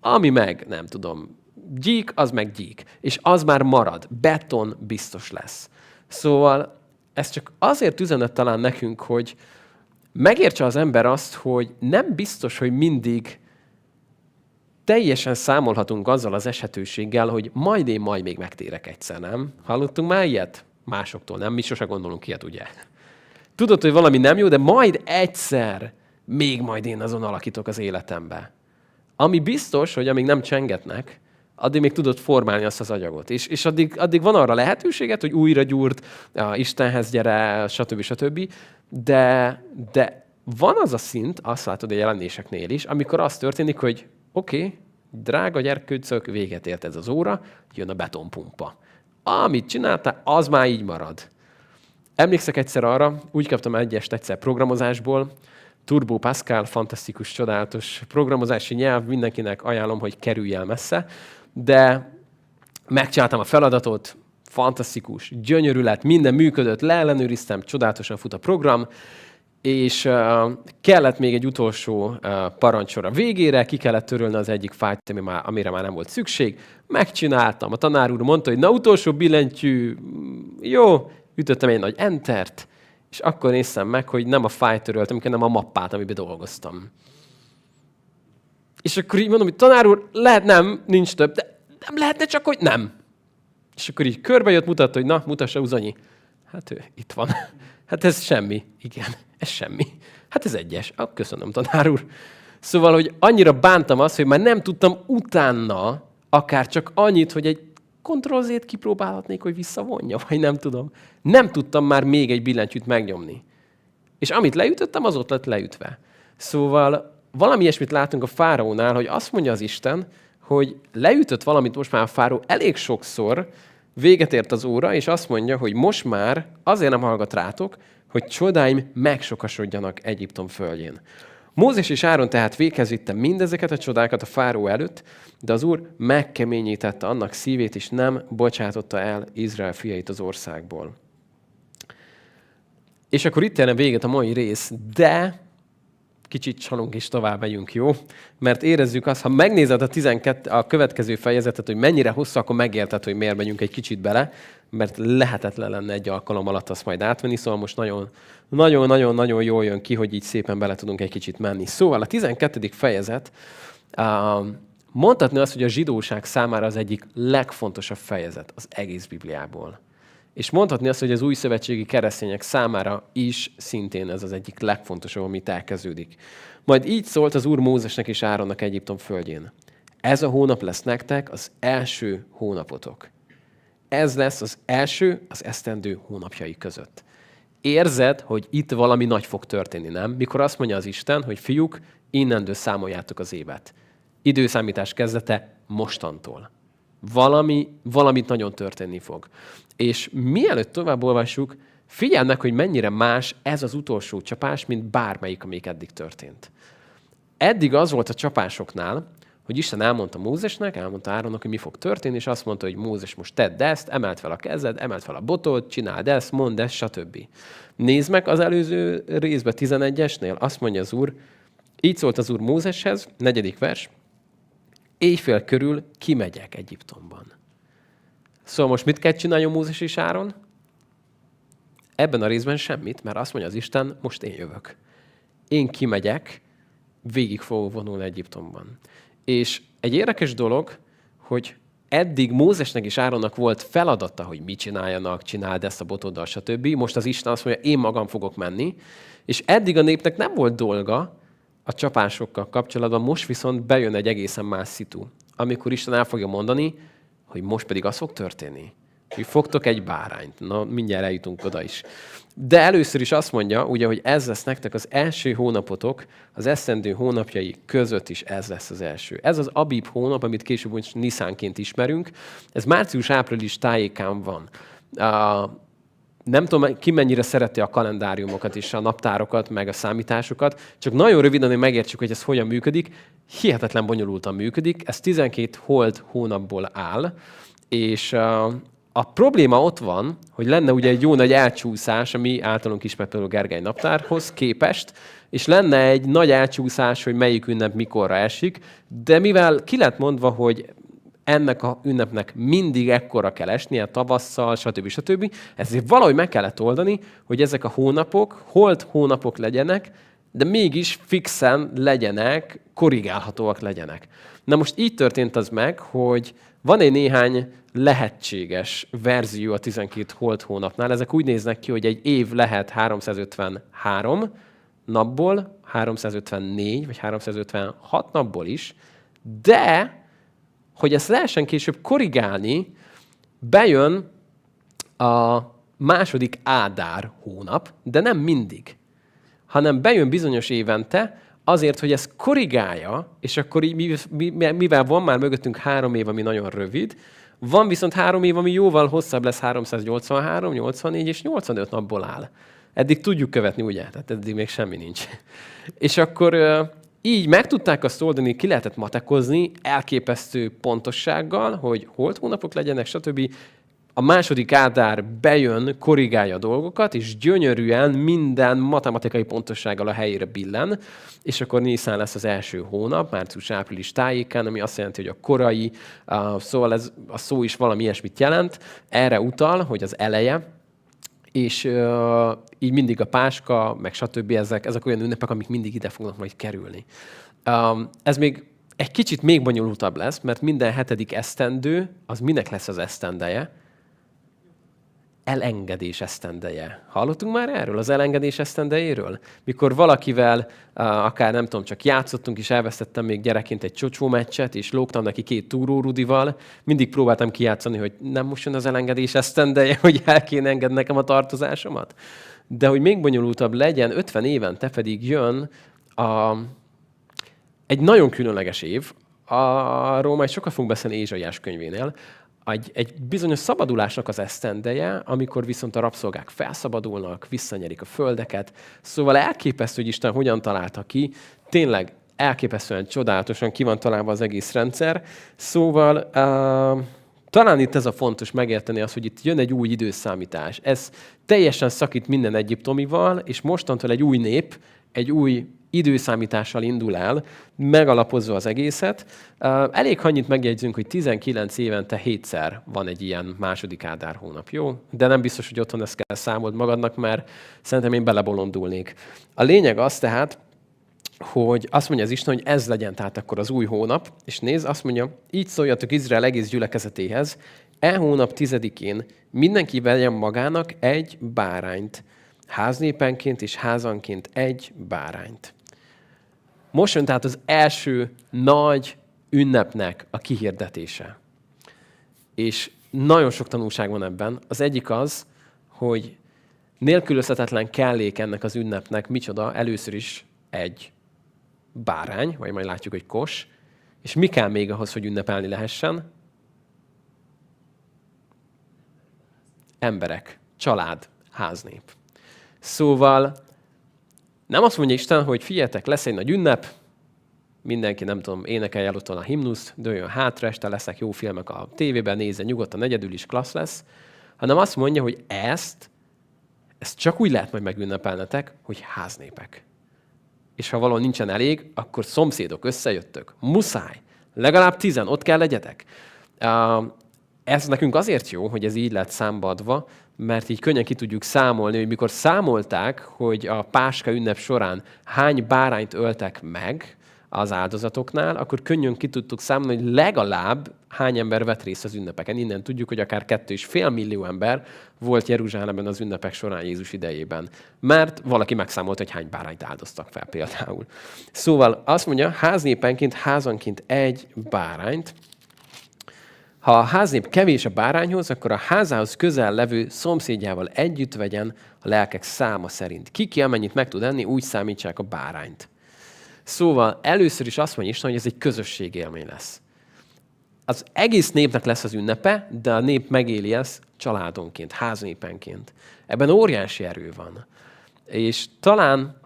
[SPEAKER 1] Ami meg, nem tudom, gyík, az meg gyík. És az már marad. Beton biztos lesz. Szóval ez csak azért üzenet talán nekünk, hogy megértse az ember azt, hogy nem biztos, hogy mindig teljesen számolhatunk azzal az eshetőséggel, hogy majd én majd még megtérek egyszer, nem? Hallottunk már ilyet? Másoktól nem, mi sose gondolunk ilyet, ugye? Tudod, hogy valami nem jó, de majd egyszer még majd én azon alakítok az életembe. Ami biztos, hogy amíg nem csengetnek, addig még tudod formálni azt az agyagot. És, és addig, addig van arra lehetőséget, hogy újra gyúrt, a Istenhez gyere, stb. stb. De, de van az a szint, azt látod a jelenéseknél is, amikor az történik, hogy oké, okay, drága gyerkőcök, véget ért ez az óra, jön a betonpumpa. Amit csináltál, az már így marad. Emlékszek egyszer arra, úgy kaptam egyest egyszer programozásból, Turbo Pascal, fantasztikus, csodálatos programozási nyelv, mindenkinek ajánlom, hogy kerülj el messze, de megcsináltam a feladatot, fantasztikus, gyönyörű lett, minden működött, leellenőriztem, csodálatosan fut a program, és uh, kellett még egy utolsó uh, parancsor a végére, ki kellett törölni az egyik fájt, ami már, amire már nem volt szükség. Megcsináltam. A tanár úr mondta, hogy na utolsó billentyű, jó, ütöttem egy nagy entert, és akkor néztem meg, hogy nem a fájt töröltem, hanem a mappát, amiben dolgoztam. És akkor így mondom, hogy tanár úr, lehet nem, nincs több, de nem lehetne csak, hogy nem. És akkor így körbejött, mutatta, hogy na, mutassa Uzanyi. Hát ő, itt van. Hát ez semmi. Igen, ez semmi. Hát ez egyes. Ah, köszönöm, tanár úr. Szóval, hogy annyira bántam azt, hogy már nem tudtam utána akár csak annyit, hogy egy Z-t kipróbálhatnék, hogy visszavonja, vagy nem tudom. Nem tudtam már még egy billentyűt megnyomni. És amit leütöttem, az ott lett leütve. Szóval valami ilyesmit látunk a fáraónál, hogy azt mondja az Isten, hogy leütött valamit most már a fáró elég sokszor, véget ért az óra, és azt mondja, hogy most már azért nem hallgat rátok, hogy csodáim megsokasodjanak Egyiptom földjén. Mózes és Áron tehát véghez vitte mindezeket a csodákat a fáró előtt, de az Úr megkeményítette annak szívét, és nem bocsátotta el Izrael fiait az országból. És akkor itt jelen véget a mai rész, de kicsit csalunk és tovább megyünk, jó? Mert érezzük azt, ha megnézed a, 12, a következő fejezetet, hogy mennyire hosszú, akkor megérted, hogy miért megyünk egy kicsit bele, mert lehetetlen lenne egy alkalom alatt azt majd átvenni, szóval most nagyon, nagyon-nagyon-nagyon jól jön ki, hogy így szépen bele tudunk egy kicsit menni. Szóval a 12. fejezet, mondhatni azt, hogy a zsidóság számára az egyik legfontosabb fejezet az egész Bibliából. És mondhatni azt, hogy az új szövetségi keresztények számára is szintén ez az egyik legfontosabb, amit elkezdődik. Majd így szólt az Úr Mózesnek és Áronnak Egyiptom földjén. Ez a hónap lesz nektek az első hónapotok. Ez lesz az első az esztendő hónapjai között. Érzed, hogy itt valami nagy fog történni, nem? Mikor azt mondja az Isten, hogy fiúk, innentől számoljátok az évet. Időszámítás kezdete mostantól. Valami, valamit nagyon történni fog. És mielőtt tovább olvassuk, figyeld meg, hogy mennyire más ez az utolsó csapás, mint bármelyik, amelyik eddig történt. Eddig az volt a csapásoknál, hogy Isten elmondta Mózesnek, elmondta Áronnak, hogy mi fog történni, és azt mondta, hogy Mózes most tedd ezt, emelt fel a kezed, emelt fel a botod, csináld ezt, mondd ezt, stb. Nézd meg az előző részbe, 11-esnél, azt mondja az Úr, így szólt az Úr Mózeshez, negyedik vers, éjfél körül kimegyek Egyiptomban. Szóval most mit kell csináljon Mózes és Áron? Ebben a részben semmit, mert azt mondja az Isten, most én jövök. Én kimegyek, végig fogok vonulni Egyiptomban. És egy érdekes dolog, hogy eddig Mózesnek és Áronnak volt feladata, hogy mit csináljanak, csináld ezt a botoddal, stb. Most az Isten azt mondja, én magam fogok menni. És eddig a népnek nem volt dolga a csapásokkal kapcsolatban, most viszont bejön egy egészen más szitu, amikor Isten el fogja mondani, hogy most pedig az fog történni, hogy fogtok egy bárányt. Na, mindjárt eljutunk oda is. De először is azt mondja, ugye, hogy ez lesz nektek az első hónapotok, az eszendő hónapjai között is ez lesz az első. Ez az Abib hónap, amit később most Niszánként ismerünk. Ez március-április tájékán van. Nem tudom, ki mennyire szereti a kalendáriumokat és a naptárokat, meg a számításokat, csak nagyon röviden, hogy megértsük, hogy ez hogyan működik. Hihetetlen bonyolultan működik. Ez 12 hold hónapból áll, és a probléma ott van, hogy lenne ugye egy jó nagy elcsúszás a mi általunk ismert Gergely naptárhoz képest, és lenne egy nagy elcsúszás, hogy melyik ünnep mikorra esik, de mivel ki lett mondva, hogy ennek a ünnepnek mindig ekkora kell esnie, tavasszal, stb. stb. Ezért valahogy meg kellett oldani, hogy ezek a hónapok, holt hónapok legyenek, de mégis fixen legyenek, korrigálhatóak legyenek. Na most így történt az meg, hogy van egy néhány lehetséges verzió a 12 holt hónapnál. Ezek úgy néznek ki, hogy egy év lehet 353 napból, 354 vagy 356 napból is, de hogy ezt lehessen később korrigálni, bejön a második Ádár hónap, de nem mindig, hanem bejön bizonyos évente, azért, hogy ezt korrigálja, és akkor így, mivel van már mögöttünk három év, ami nagyon rövid, van viszont három év, ami jóval hosszabb lesz, 383, 84 és 85 napból áll. Eddig tudjuk követni, ugye? Tehát eddig még semmi nincs. És akkor így meg tudták azt oldani, ki lehetett matekozni elképesztő pontossággal, hogy holt hónapok legyenek, stb. A második ádár bejön, korrigálja a dolgokat, és gyönyörűen minden matematikai pontossággal a helyére billen, és akkor Nisztán lesz az első hónap, március-április tájékán, ami azt jelenti, hogy a korai, uh, szóval ez, a szó is valami ilyesmit jelent, erre utal, hogy az eleje, és uh, így mindig a páska, meg stb. Ezek, ezek olyan ünnepek, amik mindig ide fognak majd kerülni. Um, ez még egy kicsit még bonyolultabb lesz, mert minden hetedik esztendő, az minek lesz az esztendeje? Elengedés esztendeje. Hallottunk már erről, az elengedés esztendejéről? Mikor valakivel, akár nem tudom, csak játszottunk, és elvesztettem még gyerekként egy csocsó meccset, és lógtam neki két túrórudival, mindig próbáltam kijátszani, hogy nem most jön az elengedés esztendeje, hogy el kéne engedni nekem a tartozásomat. De hogy még bonyolultabb legyen, 50 évente pedig jön a, egy nagyon különleges év, arról majd sokat fogunk beszélni Ézsaiás könyvénél, egy, egy bizonyos szabadulásnak az esztendeje, amikor viszont a rabszolgák felszabadulnak, visszanyerik a földeket. Szóval elképesztő, hogy Isten hogyan találta ki. Tényleg elképesztően csodálatosan ki van találva az egész rendszer. Szóval uh, talán itt ez a fontos megérteni az, hogy itt jön egy új időszámítás. Ez teljesen szakít minden egyiptomival, és mostantól egy új nép, egy új időszámítással indul el, megalapozva az egészet. Elég annyit megjegyzünk, hogy 19 évente hétszer van egy ilyen második Ádár hónap, jó? De nem biztos, hogy otthon ezt kell számold magadnak, mert szerintem én belebolondulnék. A lényeg az tehát, hogy azt mondja az Isten, hogy ez legyen tehát akkor az új hónap, és néz, azt mondja, így szóljatok Izrael egész gyülekezetéhez, e hónap tizedikén mindenki vegyen magának egy bárányt, háznépenként és házanként egy bárányt. Most jön tehát az első nagy ünnepnek a kihirdetése. És nagyon sok tanulság van ebben. Az egyik az, hogy nélkülözhetetlen kellék ennek az ünnepnek micsoda, először is egy bárány, vagy majd látjuk, hogy kos, és mi kell még ahhoz, hogy ünnepelni lehessen? Emberek, család, háznép. Szóval nem azt mondja Isten, hogy figyeljetek, lesz egy nagy ünnep, mindenki, nem tudom, énekelj el otthon a himnusz, dőljön hátra, este lesznek jó filmek a tévében, nézze nyugodtan, egyedül is klassz lesz, hanem azt mondja, hogy ezt, ezt csak úgy lehet majd megünnepelnetek, hogy háznépek. És ha valahol nincsen elég, akkor szomszédok összejöttök. Muszáj. Legalább tizen, ott kell legyetek. Ez nekünk azért jó, hogy ez így lett számba adva, mert így könnyen ki tudjuk számolni, hogy mikor számolták, hogy a Páska ünnep során hány bárányt öltek meg az áldozatoknál, akkor könnyűn ki tudtuk számolni, hogy legalább hány ember vett részt az ünnepeken. Innen tudjuk, hogy akár kettő és fél millió ember volt Jeruzsálemben az ünnepek során Jézus idejében. Mert valaki megszámolt, hogy hány bárányt áldoztak fel például. Szóval azt mondja, háznépenként, házanként egy bárányt, ha a háznép kevés a bárányhoz, akkor a házához közel levő szomszédjával együtt vegyen a lelkek száma szerint. Ki ki amennyit meg tud enni, úgy számítsák a bárányt. Szóval először is azt mondja Isten, hogy ez egy közösségélmény lesz. Az egész népnek lesz az ünnepe, de a nép megéli ezt családonként, háznépenként. Ebben óriási erő van. És talán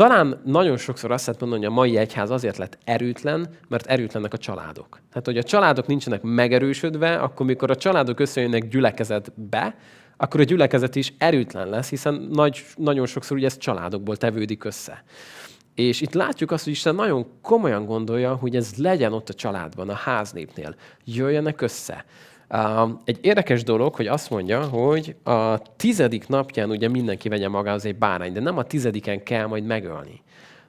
[SPEAKER 1] talán nagyon sokszor azt lehet mondani, hogy a mai egyház azért lett erőtlen, mert erőtlenek a családok. Tehát, hogy a családok nincsenek megerősödve, akkor mikor a családok összejönnek gyülekezetbe, akkor a gyülekezet is erőtlen lesz, hiszen nagy, nagyon sokszor ugye ez családokból tevődik össze. És itt látjuk azt, hogy Isten nagyon komolyan gondolja, hogy ez legyen ott a családban, a háznépnél. Jöjjenek össze. Egy érdekes dolog, hogy azt mondja, hogy a tizedik napján ugye mindenki vegye magához egy bárány, de nem a tizediken kell majd megölni,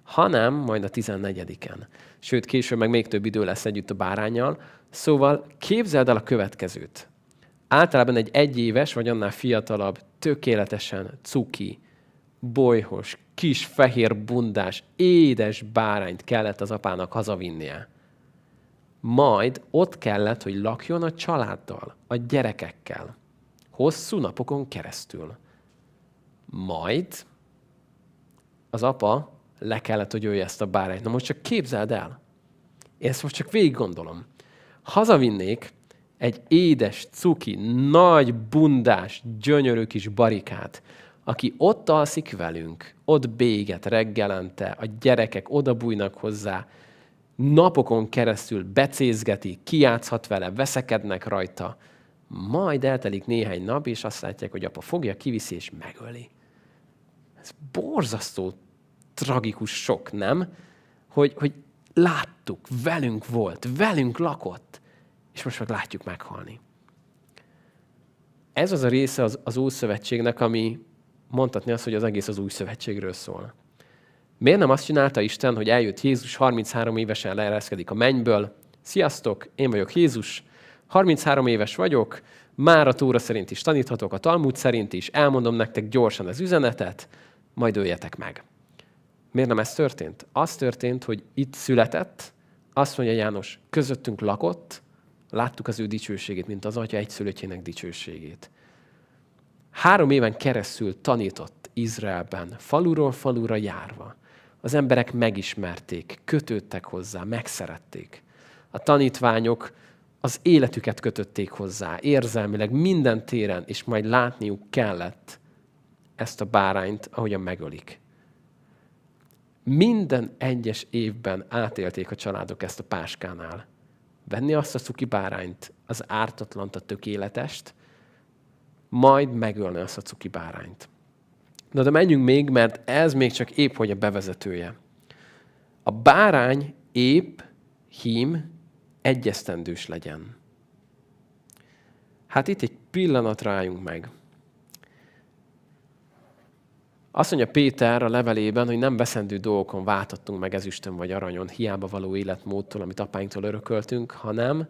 [SPEAKER 1] hanem majd a tizennegyediken. Sőt, később meg még több idő lesz együtt a bárányjal. Szóval képzeld el a következőt. Általában egy egyéves vagy annál fiatalabb, tökéletesen cuki, bolyhos, kis fehér bundás, édes bárányt kellett az apának hazavinnie majd ott kellett, hogy lakjon a családdal, a gyerekekkel. Hosszú napokon keresztül. Majd az apa le kellett, hogy jöjjön ezt a bárányt. Na most csak képzeld el. Én ezt most csak végig gondolom. Hazavinnék egy édes, cuki, nagy, bundás, gyönyörű kis barikát, aki ott alszik velünk, ott béget reggelente, a gyerekek odabújnak hozzá, napokon keresztül becézgeti, kiátszhat vele, veszekednek rajta, majd eltelik néhány nap, és azt látják, hogy apa fogja, kiviszi és megöli. Ez borzasztó tragikus sok, nem? Hogy, hogy láttuk, velünk volt, velünk lakott, és most meg látjuk meghalni. Ez az a része az, az Ószövetségnek, ami mondhatni azt, hogy az egész az Új Szövetségről szól. Miért nem azt csinálta Isten, hogy eljött Jézus, 33 évesen leereszkedik a mennyből, sziasztok, én vagyok Jézus, 33 éves vagyok, már a Tóra szerint is taníthatok, a Talmud szerint is, elmondom nektek gyorsan az üzenetet, majd öljetek meg. Miért nem ez történt? Az történt, hogy itt született, azt mondja János, közöttünk lakott, láttuk az ő dicsőségét, mint az atya egyszülöttjének dicsőségét. Három éven keresztül tanított Izraelben, faluról falura járva. Az emberek megismerték, kötődtek hozzá, megszerették. A tanítványok az életüket kötötték hozzá, érzelmileg minden téren, és majd látniuk kellett ezt a bárányt, ahogyan megölik. Minden egyes évben átélték a családok ezt a páskánál. Venni azt a cuki bárányt, az ártatlant, a tökéletest, majd megölni azt a cuki bárányt. Na de menjünk még, mert ez még csak épp hogy a bevezetője. A bárány épp, hím, egyesztendős legyen. Hát itt egy pillanat rájunk meg. Azt mondja Péter a levelében, hogy nem veszendő dolgokon váltottunk meg ezüstön vagy aranyon, hiába való életmódtól, amit apáinktól örököltünk, hanem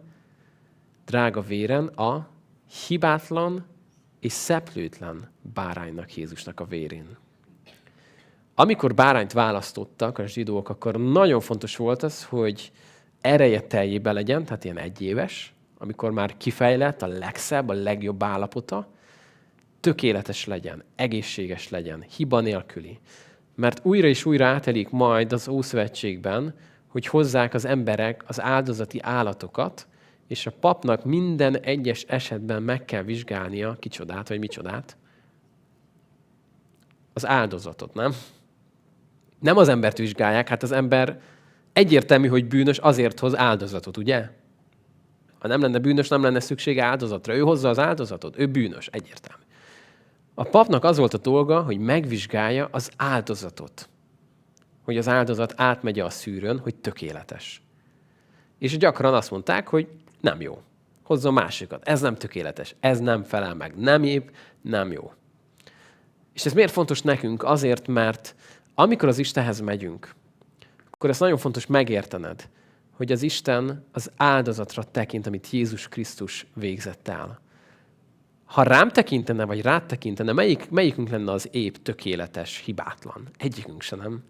[SPEAKER 1] drága véren a hibátlan és szeplőtlen báránynak Jézusnak a vérén. Amikor bárányt választottak a zsidók, akkor nagyon fontos volt az, hogy ereje teljébe legyen, tehát ilyen egyéves, amikor már kifejlett a legszebb, a legjobb állapota, tökéletes legyen, egészséges legyen, hiba nélküli. Mert újra és újra átelik majd az Ószövetségben, hogy hozzák az emberek az áldozati állatokat, és a papnak minden egyes esetben meg kell vizsgálnia kicsodát, vagy micsodát. Az áldozatot, nem? Nem az embert vizsgálják, hát az ember egyértelmű, hogy bűnös, azért hoz áldozatot, ugye? Ha nem lenne bűnös, nem lenne szüksége áldozatra. Ő hozza az áldozatot, ő bűnös, egyértelmű. A papnak az volt a dolga, hogy megvizsgálja az áldozatot. Hogy az áldozat átmegy a szűrőn, hogy tökéletes. És gyakran azt mondták, hogy nem jó. Hozza a másikat. Ez nem tökéletes. Ez nem felel meg. Nem épp, nem jó. És ez miért fontos nekünk? Azért, mert amikor az Istenhez megyünk, akkor ezt nagyon fontos megértened, hogy az Isten az áldozatra tekint, amit Jézus Krisztus végzett el. Ha rám tekintene, vagy rád tekintene, melyik, melyikünk lenne az épp, tökéletes, hibátlan? Egyikünk se nem.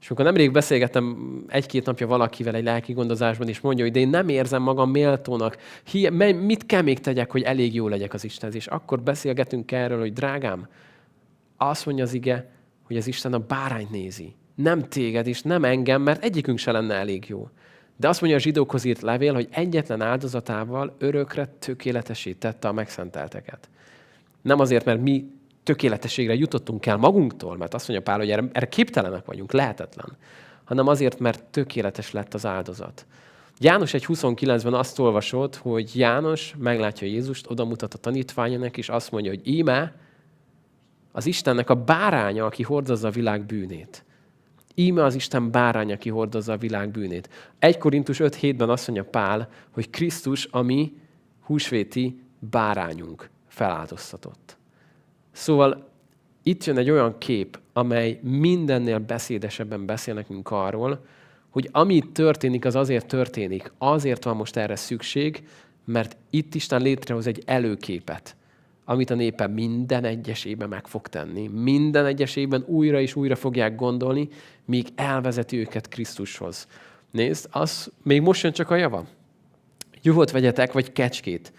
[SPEAKER 1] És amikor nemrég beszélgettem egy-két napja valakivel egy lelki gondozásban, és mondja, hogy de én nem érzem magam méltónak, mit kell még tegyek, hogy elég jó legyek az Istenhez? És akkor beszélgetünk erről, hogy drágám, azt mondja az ige, hogy az Isten a bárányt nézi. Nem téged és nem engem, mert egyikünk se lenne elég jó. De azt mondja a zsidókhoz írt levél, hogy egyetlen áldozatával örökre tökéletesítette a megszentelteket. Nem azért, mert mi tökéletességre jutottunk el magunktól, mert azt mondja Pál, hogy erre, erre képtelenek vagyunk, lehetetlen, hanem azért, mert tökéletes lett az áldozat. János 1.29-ben azt olvasott, hogy János meglátja Jézust, oda mutat a tanítványának, és azt mondja, hogy íme az Istennek a báránya, aki hordozza a világ bűnét. Íme az Isten báránya, aki hordozza a világ bűnét. 1 Korintus 5.7-ben azt mondja Pál, hogy Krisztus a mi húsvéti bárányunk feláldoztatott. Szóval itt jön egy olyan kép, amely mindennél beszédesebben beszél nekünk arról, hogy ami történik, az azért történik. Azért van most erre szükség, mert itt Isten létrehoz egy előképet amit a népe minden egyesében meg fog tenni. Minden egyesében újra és újra fogják gondolni, míg elvezeti őket Krisztushoz. Nézd, az még most jön csak a java. Juhot vegyetek, vagy kecskét.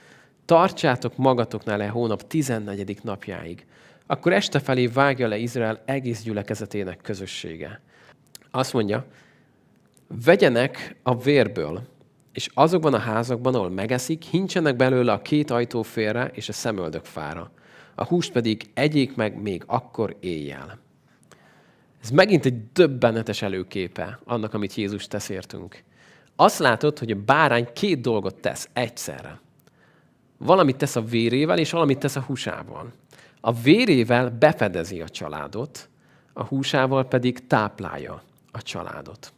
[SPEAKER 1] Tartsátok magatoknál le hónap 14. napjáig. Akkor este felé vágja le Izrael egész gyülekezetének közössége. Azt mondja, vegyenek a vérből, és azokban a házakban, ahol megeszik, hincsenek belőle a két ajtófélre és a szemöldök fára. A húst pedig egyék meg még akkor éjjel. Ez megint egy döbbenetes előképe annak, amit Jézus tesz értünk. Azt látod, hogy a bárány két dolgot tesz egyszerre. Valamit tesz a vérével, és valamit tesz a húsával. A vérével befedezi a családot, a húsával pedig táplálja a családot.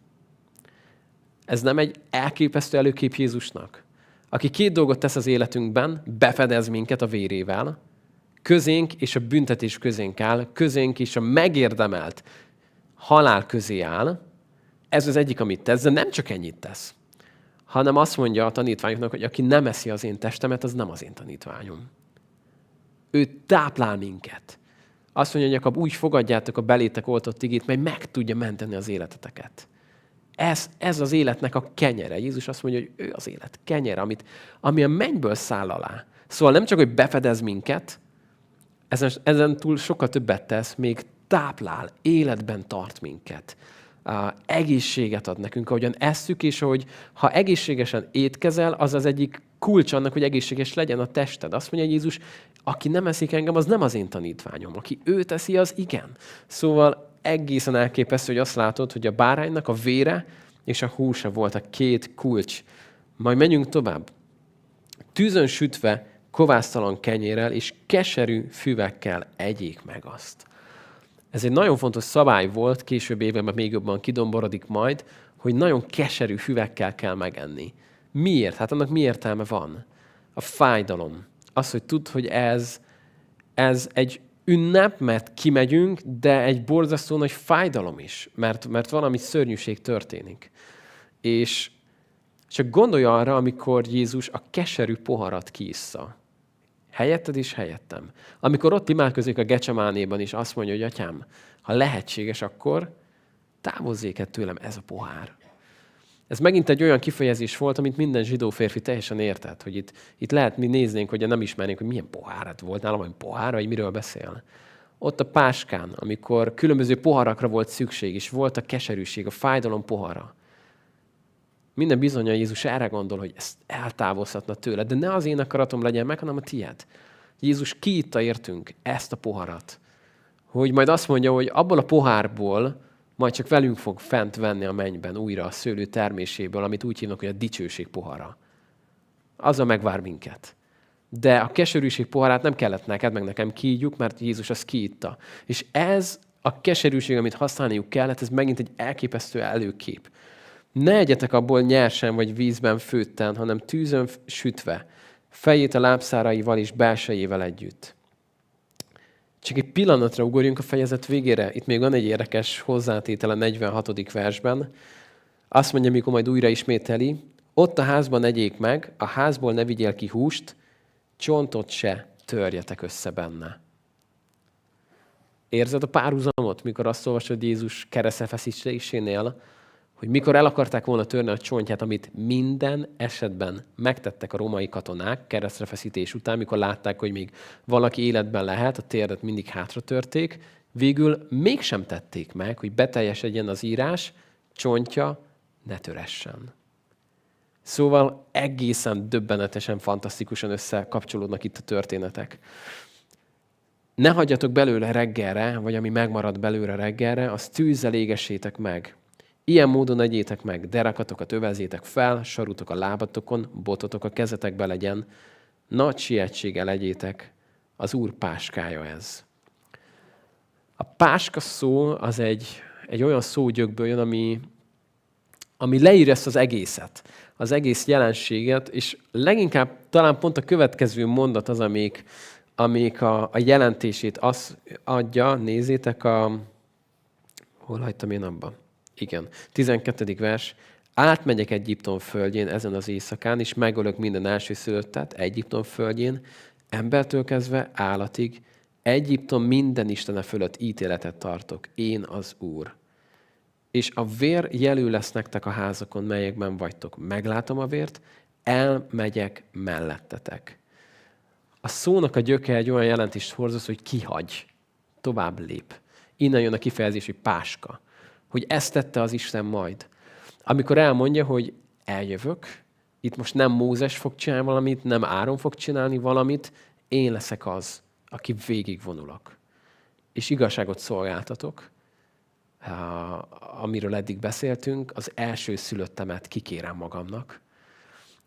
[SPEAKER 1] Ez nem egy elképesztő előkép Jézusnak? Aki két dolgot tesz az életünkben, befedez minket a vérével, közénk és a büntetés közénk áll, közénk és a megérdemelt halál közé áll. Ez az egyik, amit tesz, de nem csak ennyit tesz, hanem azt mondja a tanítványoknak, hogy aki nem eszi az én testemet, az nem az én tanítványom. Ő táplál minket. Azt mondja, hogy úgy fogadjátok a belétek oltott igét, mely meg tudja menteni az életeteket. Ez, ez az életnek a kenyere. Jézus azt mondja, hogy ő az élet kenyere, amit, ami a mennyből száll alá. Szóval nem csak, hogy befedez minket, ezen, ezen túl sokkal többet tesz, még táplál, életben tart minket. Egészséget ad nekünk, ahogyan esszük, és hogy ha egészségesen étkezel, az az egyik kulcs annak, hogy egészséges legyen a tested. Azt mondja Jézus, aki nem eszik engem, az nem az én tanítványom. Aki őt teszi, az igen. Szóval egészen elképesztő, hogy azt látod, hogy a báránynak a vére és a húsa volt a két kulcs. Majd menjünk tovább. Tűzön sütve, kovásztalan kenyérrel és keserű füvekkel egyék meg azt. Ez egy nagyon fontos szabály volt, később években még jobban kidomborodik majd, hogy nagyon keserű füvekkel kell megenni. Miért? Hát annak mi értelme van? A fájdalom. Az, hogy tud, hogy ez, ez egy ünnep, mert kimegyünk, de egy borzasztó nagy fájdalom is, mert, mert valami szörnyűség történik. És csak gondolj arra, amikor Jézus a keserű poharat kiissza. Helyetted is helyettem. Amikor ott imádkozik a Gecsemánéban is, azt mondja, hogy atyám, ha lehetséges, akkor távozzék -e tőlem ez a pohár. Ez megint egy olyan kifejezés volt, amit minden zsidó férfi teljesen értett, hogy itt, itt lehet mi néznénk, hogy nem ismernénk, hogy milyen pohárat volt nálam, vagy pohár, vagy miről beszél. Ott a páskán, amikor különböző poharakra volt szükség, és volt a keserűség, a fájdalom pohara. Minden bizony Jézus erre gondol, hogy ezt eltávozhatna tőle, de ne az én akaratom legyen meg, hanem a tiéd. Jézus kiitta értünk ezt a poharat. Hogy majd azt mondja, hogy abból a pohárból majd csak velünk fog fent venni a mennyben újra a szőlő terméséből, amit úgy hívnak, hogy a dicsőség pohara. Azzal megvár minket. De a keserűség poharát nem kellett neked, meg nekem kígyjuk, mert Jézus azt kiitta. És ez a keserűség, amit használniuk kellett, ez megint egy elképesztő előkép. Ne egyetek abból nyersen vagy vízben főtten, hanem tűzön sütve, fejét a lábszáraival és belsejével együtt. Csak egy pillanatra ugorjunk a fejezet végére. Itt még van egy érdekes hozzátétel a 46. versben. Azt mondja, mikor majd újra ismételi, ott a házban egyék meg, a házból ne vigyél ki húst, csontot se törjetek össze benne. Érzed a párhuzamot, mikor azt olvasod Jézus keresztefeszítésénél, hogy mikor el akarták volna törni a csontját, amit minden esetben megtettek a római katonák keresztrefeszítés után, mikor látták, hogy még valaki életben lehet, a térdet mindig hátra törték, végül mégsem tették meg, hogy beteljesedjen az írás, csontja ne töressen. Szóval egészen döbbenetesen, fantasztikusan összekapcsolódnak itt a történetek. Ne hagyjatok belőle reggelre, vagy ami megmarad belőle reggelre, azt tűzzel égessétek meg. Ilyen módon egyétek meg, derakatokat övezétek fel, sarutok a lábatokon, bototok a kezetekbe legyen, nagy sietséggel legyétek, az Úr páskája ez. A páska szó az egy, egy olyan szógyökből jön, ami, ami leír ezt az egészet, az egész jelenséget, és leginkább talán pont a következő mondat az, amik, amik a, a jelentését az adja, nézzétek a... Hol hagytam én abban? Igen. 12. vers. Átmegyek Egyiptom földjén ezen az éjszakán, és megölök minden első szülöttet Egyiptom földjén, embertől kezdve állatig, Egyiptom minden istene fölött ítéletet tartok. Én az Úr. És a vér jelű lesz nektek a házakon, melyekben vagytok. Meglátom a vért, elmegyek mellettetek. A szónak a gyöke egy olyan jelentést hordoz, hogy kihagy, tovább lép. Innen jön a kifejezés, hogy páska hogy ezt tette az Isten majd. Amikor elmondja, hogy eljövök, itt most nem Mózes fog csinálni valamit, nem Áron fog csinálni valamit, én leszek az, aki végigvonulok. És igazságot szolgáltatok, amiről eddig beszéltünk, az első szülöttemet kikérem magamnak.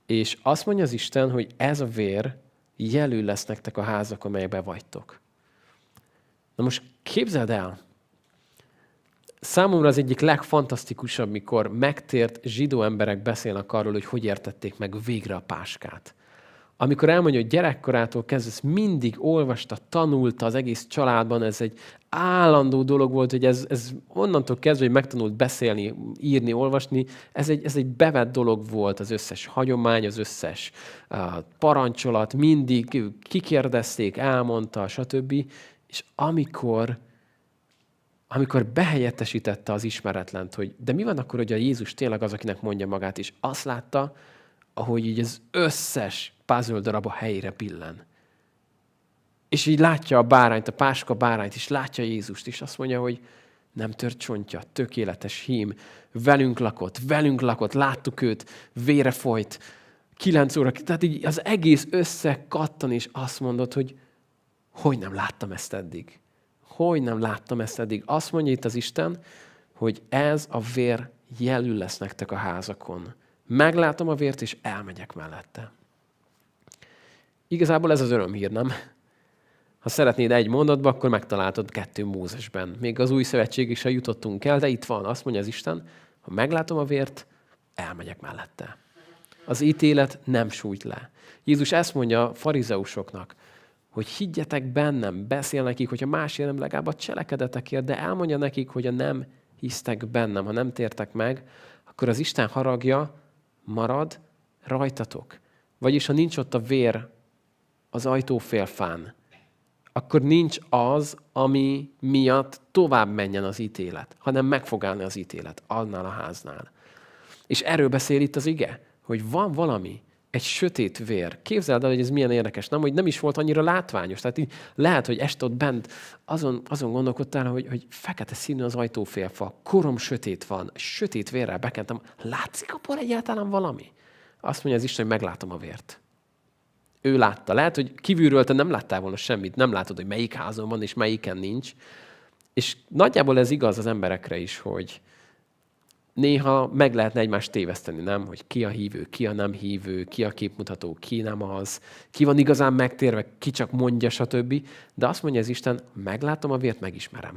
[SPEAKER 1] És azt mondja az Isten, hogy ez a vér jelű lesz nektek a házak, amelyekben vagytok. Na most képzeld el, Számomra az egyik legfantasztikusabb, mikor megtért zsidó emberek beszélnek arról, hogy hogy értették meg végre a páskát. Amikor elmondja, hogy gyerekkorától kezdve ezt mindig olvasta, tanulta az egész családban, ez egy állandó dolog volt, hogy ez, ez onnantól kezdve, hogy megtanult beszélni, írni, olvasni, ez egy, ez egy bevett dolog volt az összes hagyomány, az összes uh, parancsolat, mindig kikérdezték, elmondta, stb. És amikor amikor behelyettesítette az ismeretlent, hogy de mi van akkor, hogy a Jézus tényleg az, akinek mondja magát, és azt látta, ahogy így az összes puzzle darab a helyére pillen. És így látja a bárányt, a páska bárányt, és látja Jézust, és azt mondja, hogy nem tört csontja, tökéletes hím, velünk lakott, velünk lakott, láttuk őt, vére folyt, kilenc óra, tehát így az egész összekattan, és azt mondod, hogy hogy nem láttam ezt eddig. Hogy nem láttam ezt eddig? Azt mondja itt az Isten, hogy ez a vér jelül lesz nektek a házakon. Meglátom a vért, és elmegyek mellette. Igazából ez az örömhír, nem? Ha szeretnéd egy mondatba, akkor megtaláltad kettő Mózesben. Még az új szövetség is jutottunk el, de itt van. Azt mondja az Isten, ha meglátom a vért, elmegyek mellette. Az ítélet nem sújt le. Jézus ezt mondja a farizeusoknak, hogy higgyetek bennem, beszél nekik, hogyha más nem legalább a cselekedetekért, de elmondja nekik, hogy a nem hisztek bennem, ha nem tértek meg, akkor az Isten haragja marad rajtatok. Vagyis ha nincs ott a vér az ajtófélfán, akkor nincs az, ami miatt tovább menjen az ítélet, hanem meg fog állni az ítélet annál a háznál. És erről beszél itt az ige, hogy van valami, egy sötét vér. Képzeld el, hogy ez milyen érdekes, nem? Hogy nem is volt annyira látványos. Tehát így lehet, hogy este ott bent azon, azon gondolkodtál, hogy, hogy fekete színű az ajtófélfa, korom sötét van, sötét vérrel bekentem. Látszik abból egyáltalán valami? Azt mondja az Isten, hogy meglátom a vért. Ő látta. Lehet, hogy kívülről te nem láttál volna semmit, nem látod, hogy melyik házon van és melyiken nincs. És nagyjából ez igaz az emberekre is, hogy, néha meg lehetne egymást téveszteni, nem? Hogy ki a hívő, ki a nem hívő, ki a képmutató, ki nem az, ki van igazán megtérve, ki csak mondja, stb. De azt mondja az Isten, meglátom a vért, megismerem.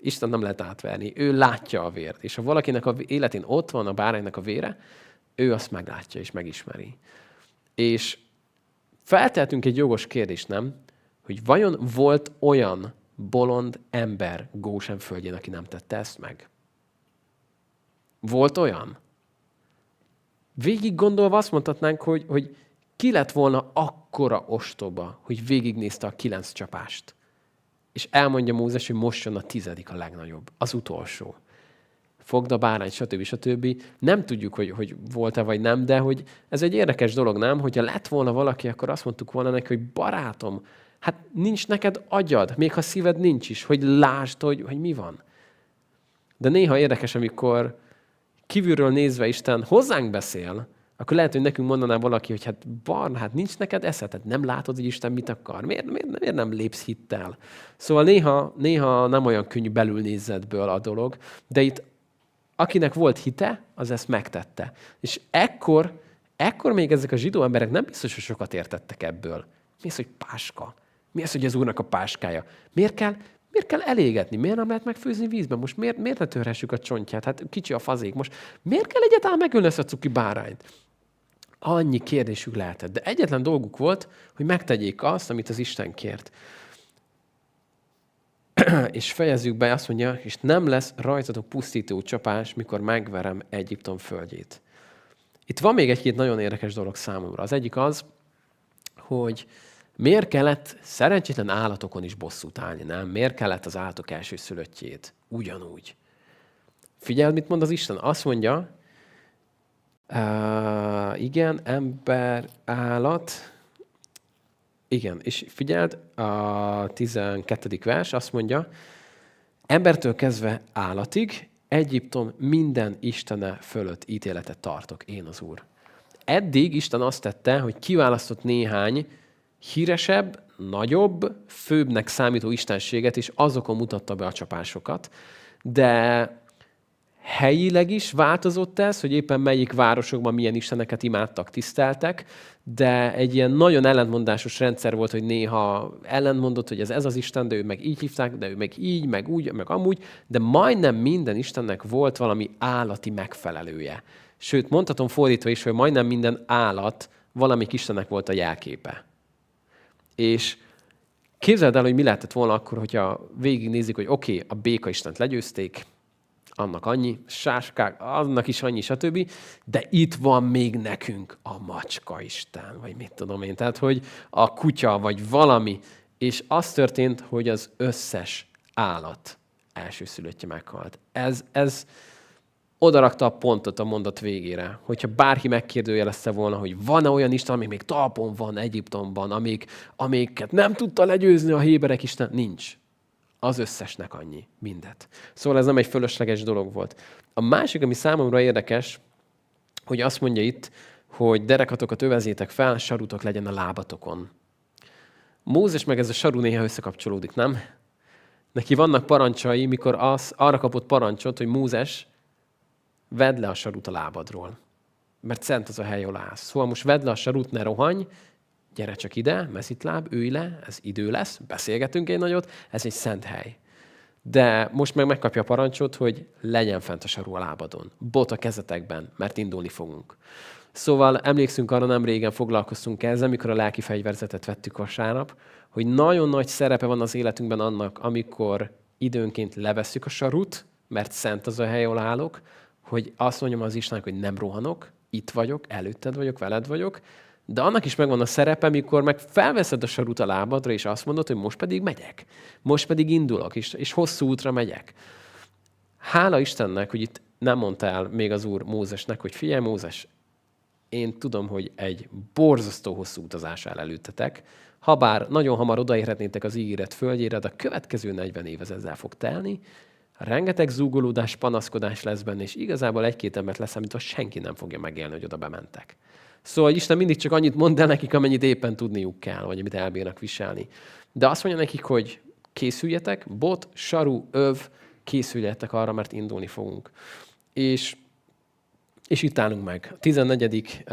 [SPEAKER 1] Isten nem lehet átverni, ő látja a vért. És ha valakinek a életén ott van a báránynak a vére, ő azt meglátja és megismeri. És feltehetünk egy jogos kérdést, nem? Hogy vajon volt olyan bolond ember Gósen földjén, aki nem tette ezt meg? Volt olyan? Végig gondolva azt mondhatnánk, hogy, hogy ki lett volna akkora ostoba, hogy végignézte a kilenc csapást. És elmondja Mózes, hogy most jön a tizedik a legnagyobb, az utolsó. Fogd a bárány, stb. stb. Nem tudjuk, hogy, hogy volt-e vagy nem, de hogy ez egy érdekes dolog, nem? Hogyha lett volna valaki, akkor azt mondtuk volna neki, hogy barátom, hát nincs neked agyad, még ha szíved nincs is, hogy lásd, hogy, hogy mi van. De néha érdekes, amikor kívülről nézve Isten hozzánk beszél, akkor lehet, hogy nekünk mondaná valaki, hogy hát Barna, hát nincs neked eszed, tehát nem látod, hogy Isten mit akar. Miért, miért, miért nem lépsz hittel? Szóval néha, néha nem olyan könnyű belülnézetből a dolog, de itt akinek volt hite, az ezt megtette. És ekkor, ekkor még ezek a zsidó emberek nem biztos, hogy sokat értettek ebből. Mi az, hogy páska? Mi az, hogy az úrnak a páskája? Miért kell, Miért kell elégetni? Miért nem lehet megfőzni vízben? Most miért, miért ne törhessük a csontját? Hát kicsi a fazék. Most miért kell egyáltalán megölni ezt a cuki bárányt? Annyi kérdésük lehetett. De egyetlen dolguk volt, hogy megtegyék azt, amit az Isten kért. és fejezzük be, azt mondja, és nem lesz rajtatok pusztító csapás, mikor megverem Egyiptom földjét. Itt van még egy-két nagyon érdekes dolog számomra. Az egyik az, hogy Miért kellett szerencsétlen állatokon is bosszút állni, nem? Miért kellett az állatok első szülöttjét? Ugyanúgy. Figyeld, mit mond az Isten? Azt mondja, uh, igen, ember, állat, igen, és figyeld, a 12. vers azt mondja, embertől kezdve állatig, Egyiptom minden istene fölött ítéletet tartok, én az Úr. Eddig Isten azt tette, hogy kiválasztott néhány híresebb, nagyobb, főbbnek számító istenséget, és azokon mutatta be a csapásokat. De helyileg is változott ez, hogy éppen melyik városokban milyen isteneket imádtak, tiszteltek, de egy ilyen nagyon ellentmondásos rendszer volt, hogy néha ellentmondott, hogy ez ez az Isten, de ő meg így hívták, de ő meg így, meg úgy, meg amúgy, de majdnem minden Istennek volt valami állati megfelelője. Sőt, mondhatom fordítva is, hogy majdnem minden állat valamik Istennek volt a jelképe. És képzeld el, hogy mi lehetett volna akkor, hogyha végignézik, hogy oké, okay, a béka istent legyőzték, annak annyi, sáskák, annak is annyi, stb. De itt van még nekünk a macska isten, vagy mit tudom én. Tehát, hogy a kutya, vagy valami. És az történt, hogy az összes állat elsőszülöttje meghalt. Ez, ez, odarakta a pontot a mondat végére. Hogyha bárki megkérdőjelezte volna, hogy van-e olyan Isten, ami még talpon van Egyiptomban, amik, amiket nem tudta legyőzni a héberek Isten, nincs. Az összesnek annyi, mindet. Szóval ez nem egy fölösleges dolog volt. A másik, ami számomra érdekes, hogy azt mondja itt, hogy derekatokat övezétek fel, sarutok legyen a lábatokon. Mózes meg ez a saru néha összekapcsolódik, nem? Neki vannak parancsai, mikor az, arra kapott parancsot, hogy Mózes, vedd le a sarut a lábadról. Mert szent az a hely, ahol állsz. Szóval most vedd le a sarut, ne rohanj, gyere csak ide, meszitláb, ülj le, ez idő lesz, beszélgetünk egy nagyot, ez egy szent hely. De most meg megkapja a parancsot, hogy legyen fent a saru a lábadon. Bot a kezetekben, mert indulni fogunk. Szóval emlékszünk arra, nem régen foglalkoztunk ezzel, mikor a lelki fegyverzetet vettük vasárnap, hogy nagyon nagy szerepe van az életünkben annak, amikor időnként levesszük a sarut, mert szent az a hely, ahol állok, hogy azt mondjam az Istennek, hogy nem rohanok, itt vagyok, előtted vagyok, veled vagyok, de annak is megvan a szerepe, mikor meg felveszed a sarut a lábadra, és azt mondod, hogy most pedig megyek. Most pedig indulok, és, és hosszú útra megyek. Hála Istennek, hogy itt nem mondta el még az Úr Mózesnek, hogy figyelj Mózes, én tudom, hogy egy borzasztó hosszú utazás áll előttetek, habár nagyon hamar odaérhetnétek az ígéret földjére, de a következő 40 év ez ezzel fog telni, rengeteg zúgolódás, panaszkodás lesz benne, és igazából egy-két embert leszámítva senki nem fogja megélni, hogy oda bementek. Szóval Isten mindig csak annyit mond el nekik, amennyit éppen tudniuk kell, vagy amit elbírnak viselni. De azt mondja nekik, hogy készüljetek, bot, saru, öv, készüljetek arra, mert indulni fogunk. És, és itt állunk meg. A 14.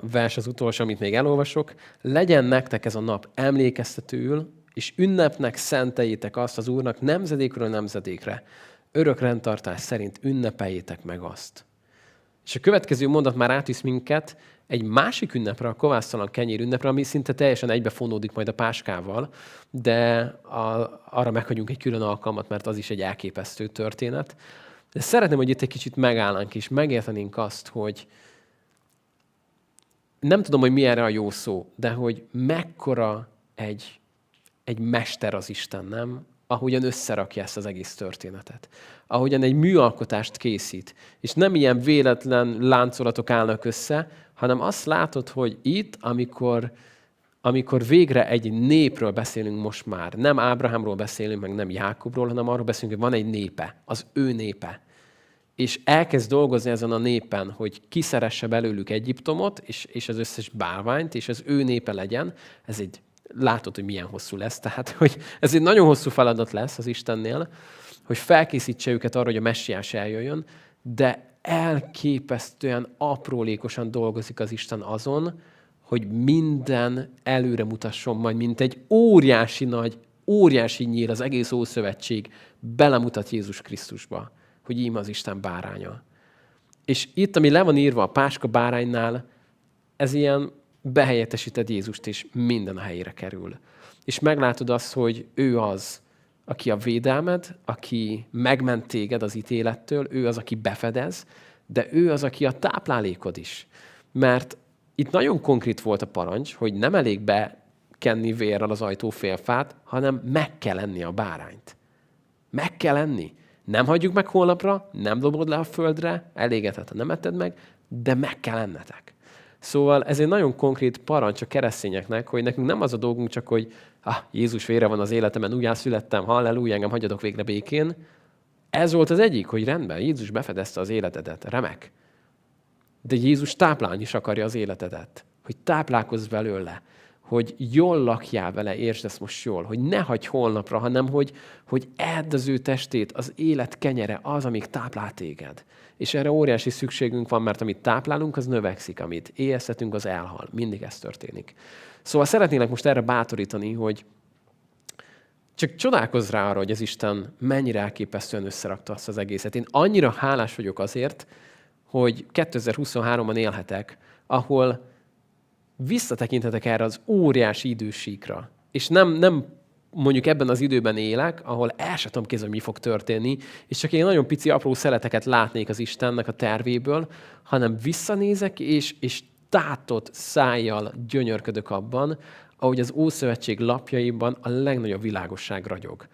[SPEAKER 1] vers az utolsó, amit még elolvasok. Legyen nektek ez a nap emlékeztetőül, és ünnepnek szenteljétek azt az Úrnak nemzedékről nemzedékre. Örök rendtartás szerint ünnepeljétek meg azt. És a következő mondat már átvisz minket egy másik ünnepre, a kovásztalan kenyér ünnepre, ami szinte teljesen egybefonódik majd a páskával, de a, arra meghagyunk egy külön alkalmat, mert az is egy elképesztő történet. De szeretném, hogy itt egy kicsit megállnánk és megértenénk azt, hogy nem tudom, hogy mi erre a jó szó, de hogy mekkora egy, egy mester az Isten, nem? Ahogyan összerakja ezt az egész történetet. Ahogyan egy műalkotást készít. És nem ilyen véletlen láncolatok állnak össze, hanem azt látod, hogy itt, amikor, amikor végre egy népről beszélünk most már, nem Ábrahámról beszélünk, meg nem Jákobról, hanem arról beszélünk, hogy van egy népe, az ő népe. És elkezd dolgozni ezen a népen, hogy kiszeresse belőlük Egyiptomot, és, és az összes bálványt, és az ő népe legyen. Ez egy látod, hogy milyen hosszú lesz. Tehát, hogy ez egy nagyon hosszú feladat lesz az Istennél, hogy felkészítse őket arra, hogy a messiás eljöjjön, de elképesztően aprólékosan dolgozik az Isten azon, hogy minden előre mutasson majd, mint egy óriási nagy, óriási nyíl az egész Ószövetség belemutat Jézus Krisztusba, hogy ím az Isten báránya. És itt, ami le van írva a Páska báránynál, ez ilyen behelyettesíted Jézust, és minden a helyére kerül. És meglátod azt, hogy ő az, aki a védelmed, aki megment téged az ítélettől, ő az, aki befedez, de ő az, aki a táplálékod is. Mert itt nagyon konkrét volt a parancs, hogy nem elég bekenni vérrel az ajtó félfát, hanem meg kell enni a bárányt. Meg kell enni. Nem hagyjuk meg holnapra, nem dobod le a földre, elégetett, ha nem etted meg, de meg kell ennetek. Szóval ez egy nagyon konkrét parancs a keresztényeknek, hogy nekünk nem az a dolgunk csak, hogy ah, Jézus vére van az életemen, újjá születtem, halleluja, engem hagyjatok végre békén. Ez volt az egyik, hogy rendben, Jézus befedezte az életedet, remek. De Jézus táplálni is akarja az életedet, hogy táplálkozz belőle, hogy jól lakjál vele, értsd ezt most jól, hogy ne hagyj holnapra, hanem hogy, hogy edd az ő testét, az élet kenyere, az, amíg táplál téged. És erre óriási szükségünk van, mert amit táplálunk, az növekszik, amit éheztetünk, az elhal. Mindig ez történik. Szóval szeretnélek most erre bátorítani, hogy csak csodálkozz rá arra, hogy az Isten mennyire elképesztően összerakta azt az egészet. Én annyira hálás vagyok azért, hogy 2023-ban élhetek, ahol visszatekinthetek erre az óriási idősíkra. És nem, nem mondjuk ebben az időben élek, ahol el sem tudom kézni, hogy mi fog történni, és csak egy nagyon pici apró szeleteket látnék az Istennek a tervéből, hanem visszanézek, és, és tátott szájjal gyönyörködök abban, ahogy az Ószövetség lapjaiban a legnagyobb világosság ragyog.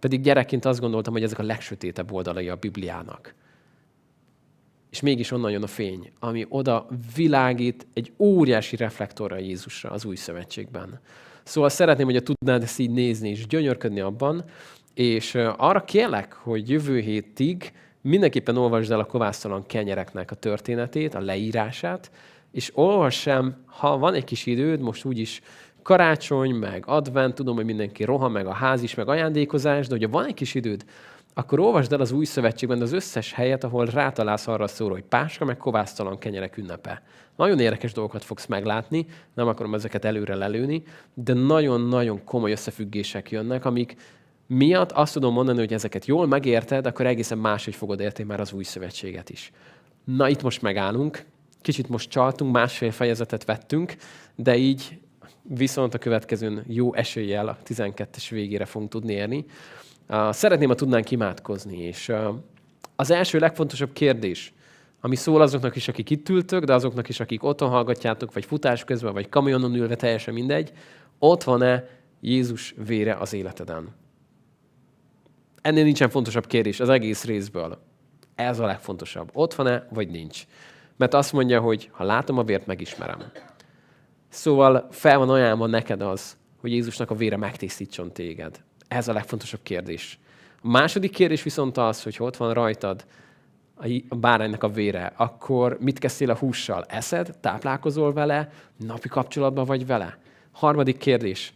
[SPEAKER 1] Pedig gyerekként azt gondoltam, hogy ezek a legsötétebb oldalai a Bibliának. És mégis onnan jön a fény, ami oda világít egy óriási reflektorra Jézusra az új szövetségben. Szóval szeretném, hogy tudnád ezt így nézni és gyönyörködni abban, és arra kérlek, hogy jövő hétig mindenképpen olvasd el a kovásztalan kenyereknek a történetét, a leírását, és olvassam, ha van egy kis időd, most úgyis karácsony, meg advent, tudom, hogy mindenki rohan, meg a ház is, meg ajándékozás, de hogyha van egy kis időd, akkor olvasd el az új szövetségben az összes helyet, ahol rátalálsz arra szóra, hogy páska, meg kovásztalan kenyerek ünnepe. Nagyon érdekes dolgokat fogsz meglátni, nem akarom ezeket előre lelőni, de nagyon-nagyon komoly összefüggések jönnek, amik miatt azt tudom mondani, hogy ezeket jól megérted, akkor egészen máshogy fogod érteni már az új szövetséget is. Na, itt most megállunk, kicsit most csaltunk, másfél fejezetet vettünk, de így viszont a következőn jó eséllyel a 12-es végére fogunk tudni érni. Szeretném, ha tudnánk imádkozni, és az első legfontosabb kérdés, ami szól azoknak is, akik itt ültök, de azoknak is, akik otthon hallgatjátok, vagy futás közben, vagy kamionon ülve, teljesen mindegy, ott van-e Jézus vére az életeden? Ennél nincsen fontosabb kérdés az egész részből. Ez a legfontosabb. Ott van-e, vagy nincs? Mert azt mondja, hogy ha látom a vért, megismerem. Szóval fel van ajánlva neked az, hogy Jézusnak a vére megtisztítson téged. Ez a legfontosabb kérdés. A második kérdés viszont az, hogy ott van rajtad a báránynak a vére, akkor mit kezdtél a hússal? Eszed? Táplálkozol vele? Napi kapcsolatban vagy vele? Harmadik kérdés.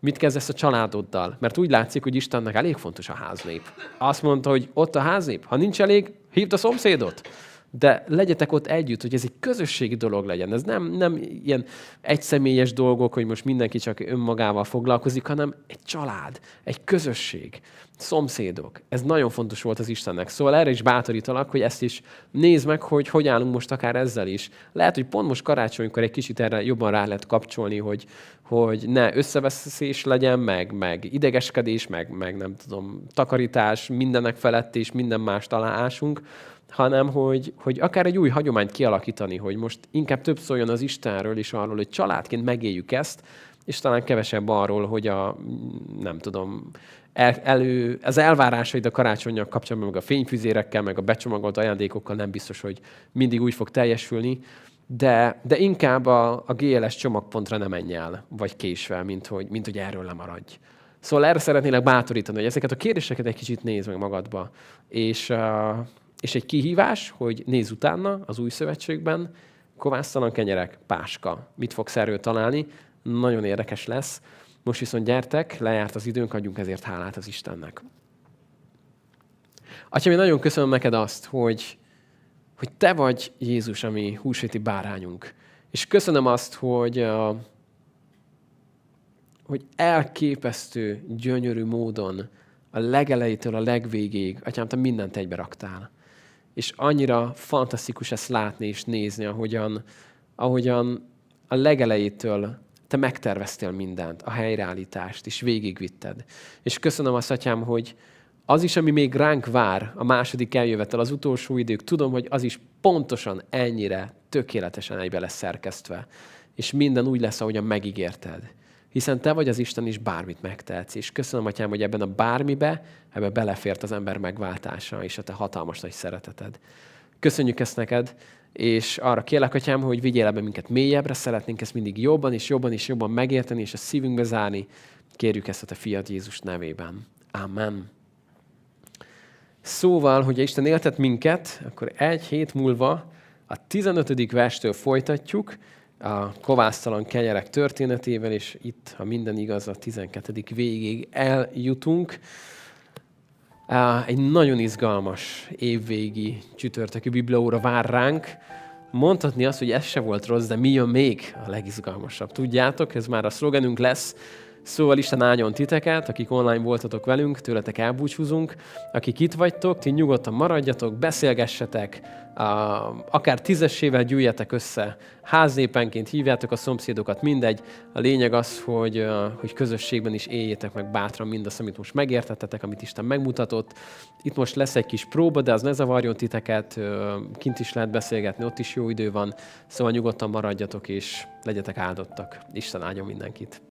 [SPEAKER 1] Mit kezdesz a családoddal? Mert úgy látszik, hogy Istennek elég fontos a háznép. Azt mondta, hogy ott a háznép. Ha nincs elég, hívd a szomszédot de legyetek ott együtt, hogy ez egy közösségi dolog legyen. Ez nem, nem ilyen egyszemélyes dolgok, hogy most mindenki csak önmagával foglalkozik, hanem egy család, egy közösség, szomszédok. Ez nagyon fontos volt az Istennek. Szóval erre is bátorítalak, hogy ezt is nézd meg, hogy hogy állunk most akár ezzel is. Lehet, hogy pont most karácsonykor egy kicsit erre jobban rá lehet kapcsolni, hogy, hogy ne összeveszés legyen, meg, meg idegeskedés, meg, meg nem tudom, takarítás mindenek felett és minden más találásunk, hanem hogy, hogy akár egy új hagyományt kialakítani, hogy most inkább több szóljon az Istenről és arról, hogy családként megéljük ezt, és talán kevesebb arról, hogy a, nem tudom, el, elő, az elvárásaid a karácsonyjal kapcsolatban, meg a fényfüzérekkel, meg a becsomagolt ajándékokkal nem biztos, hogy mindig úgy fog teljesülni, de, de inkább a, a GLS csomagpontra nem menj el, vagy késve, mint hogy, mint hogy erről lemaradj. Szóval erre szeretnélek bátorítani, hogy ezeket a kérdéseket egy kicsit nézd meg magadba, és, uh, és egy kihívás, hogy nézz utána az új szövetségben, kovásztalan kenyerek, páska. Mit fogsz erről találni? Nagyon érdekes lesz. Most viszont gyertek, lejárt az időnk, adjunk ezért hálát az Istennek. Atyám, én nagyon köszönöm neked azt, hogy, hogy te vagy Jézus, ami húsvéti bárányunk. És köszönöm azt, hogy, hogy elképesztő, gyönyörű módon a legelejétől a legvégéig, atyám, te mindent egybe raktál és annyira fantasztikus ezt látni és nézni, ahogyan, ahogyan a legelejétől te megterveztél mindent, a helyreállítást, és végigvitted. És köszönöm azt, atyám, hogy az is, ami még ránk vár, a második eljövetel, az utolsó idők, tudom, hogy az is pontosan ennyire, tökéletesen egybe lesz szerkesztve. És minden úgy lesz, ahogyan megígérted hiszen te vagy az Isten, is bármit megtehetsz. És köszönöm, Atyám, hogy ebben a bármibe, ebbe belefért az ember megváltása és a te hatalmas nagy szereteted. Köszönjük ezt neked, és arra kérlek, Atyám, hogy vigyél ebbe minket mélyebbre, szeretnénk ezt mindig jobban és jobban és jobban megérteni, és a szívünkbe zárni. Kérjük ezt a te fiad Jézus nevében. Amen. Szóval, hogy Isten éltet minket, akkor egy hét múlva a 15. verstől folytatjuk, a kovásztalan kenyerek történetével, és itt, ha minden igaz, a 12. végig eljutunk. Egy nagyon izgalmas évvégi csütörtökű biblióra vár ránk. Mondhatni azt, hogy ez se volt rossz, de mi jön még a legizgalmasabb? Tudjátok, ez már a szlogenünk lesz, Szóval Isten áldjon titeket, akik online voltatok velünk, tőletek elbúcsúzunk. Akik itt vagytok, ti nyugodtan maradjatok, beszélgessetek, akár tízessével gyűjjetek össze, háznépenként hívjátok a szomszédokat, mindegy. A lényeg az, hogy, hogy közösségben is éljétek meg bátran mindazt, amit most megértettetek, amit Isten megmutatott. Itt most lesz egy kis próba, de az ne zavarjon titeket, kint is lehet beszélgetni, ott is jó idő van, szóval nyugodtan maradjatok és legyetek áldottak. Isten áldjon mindenkit.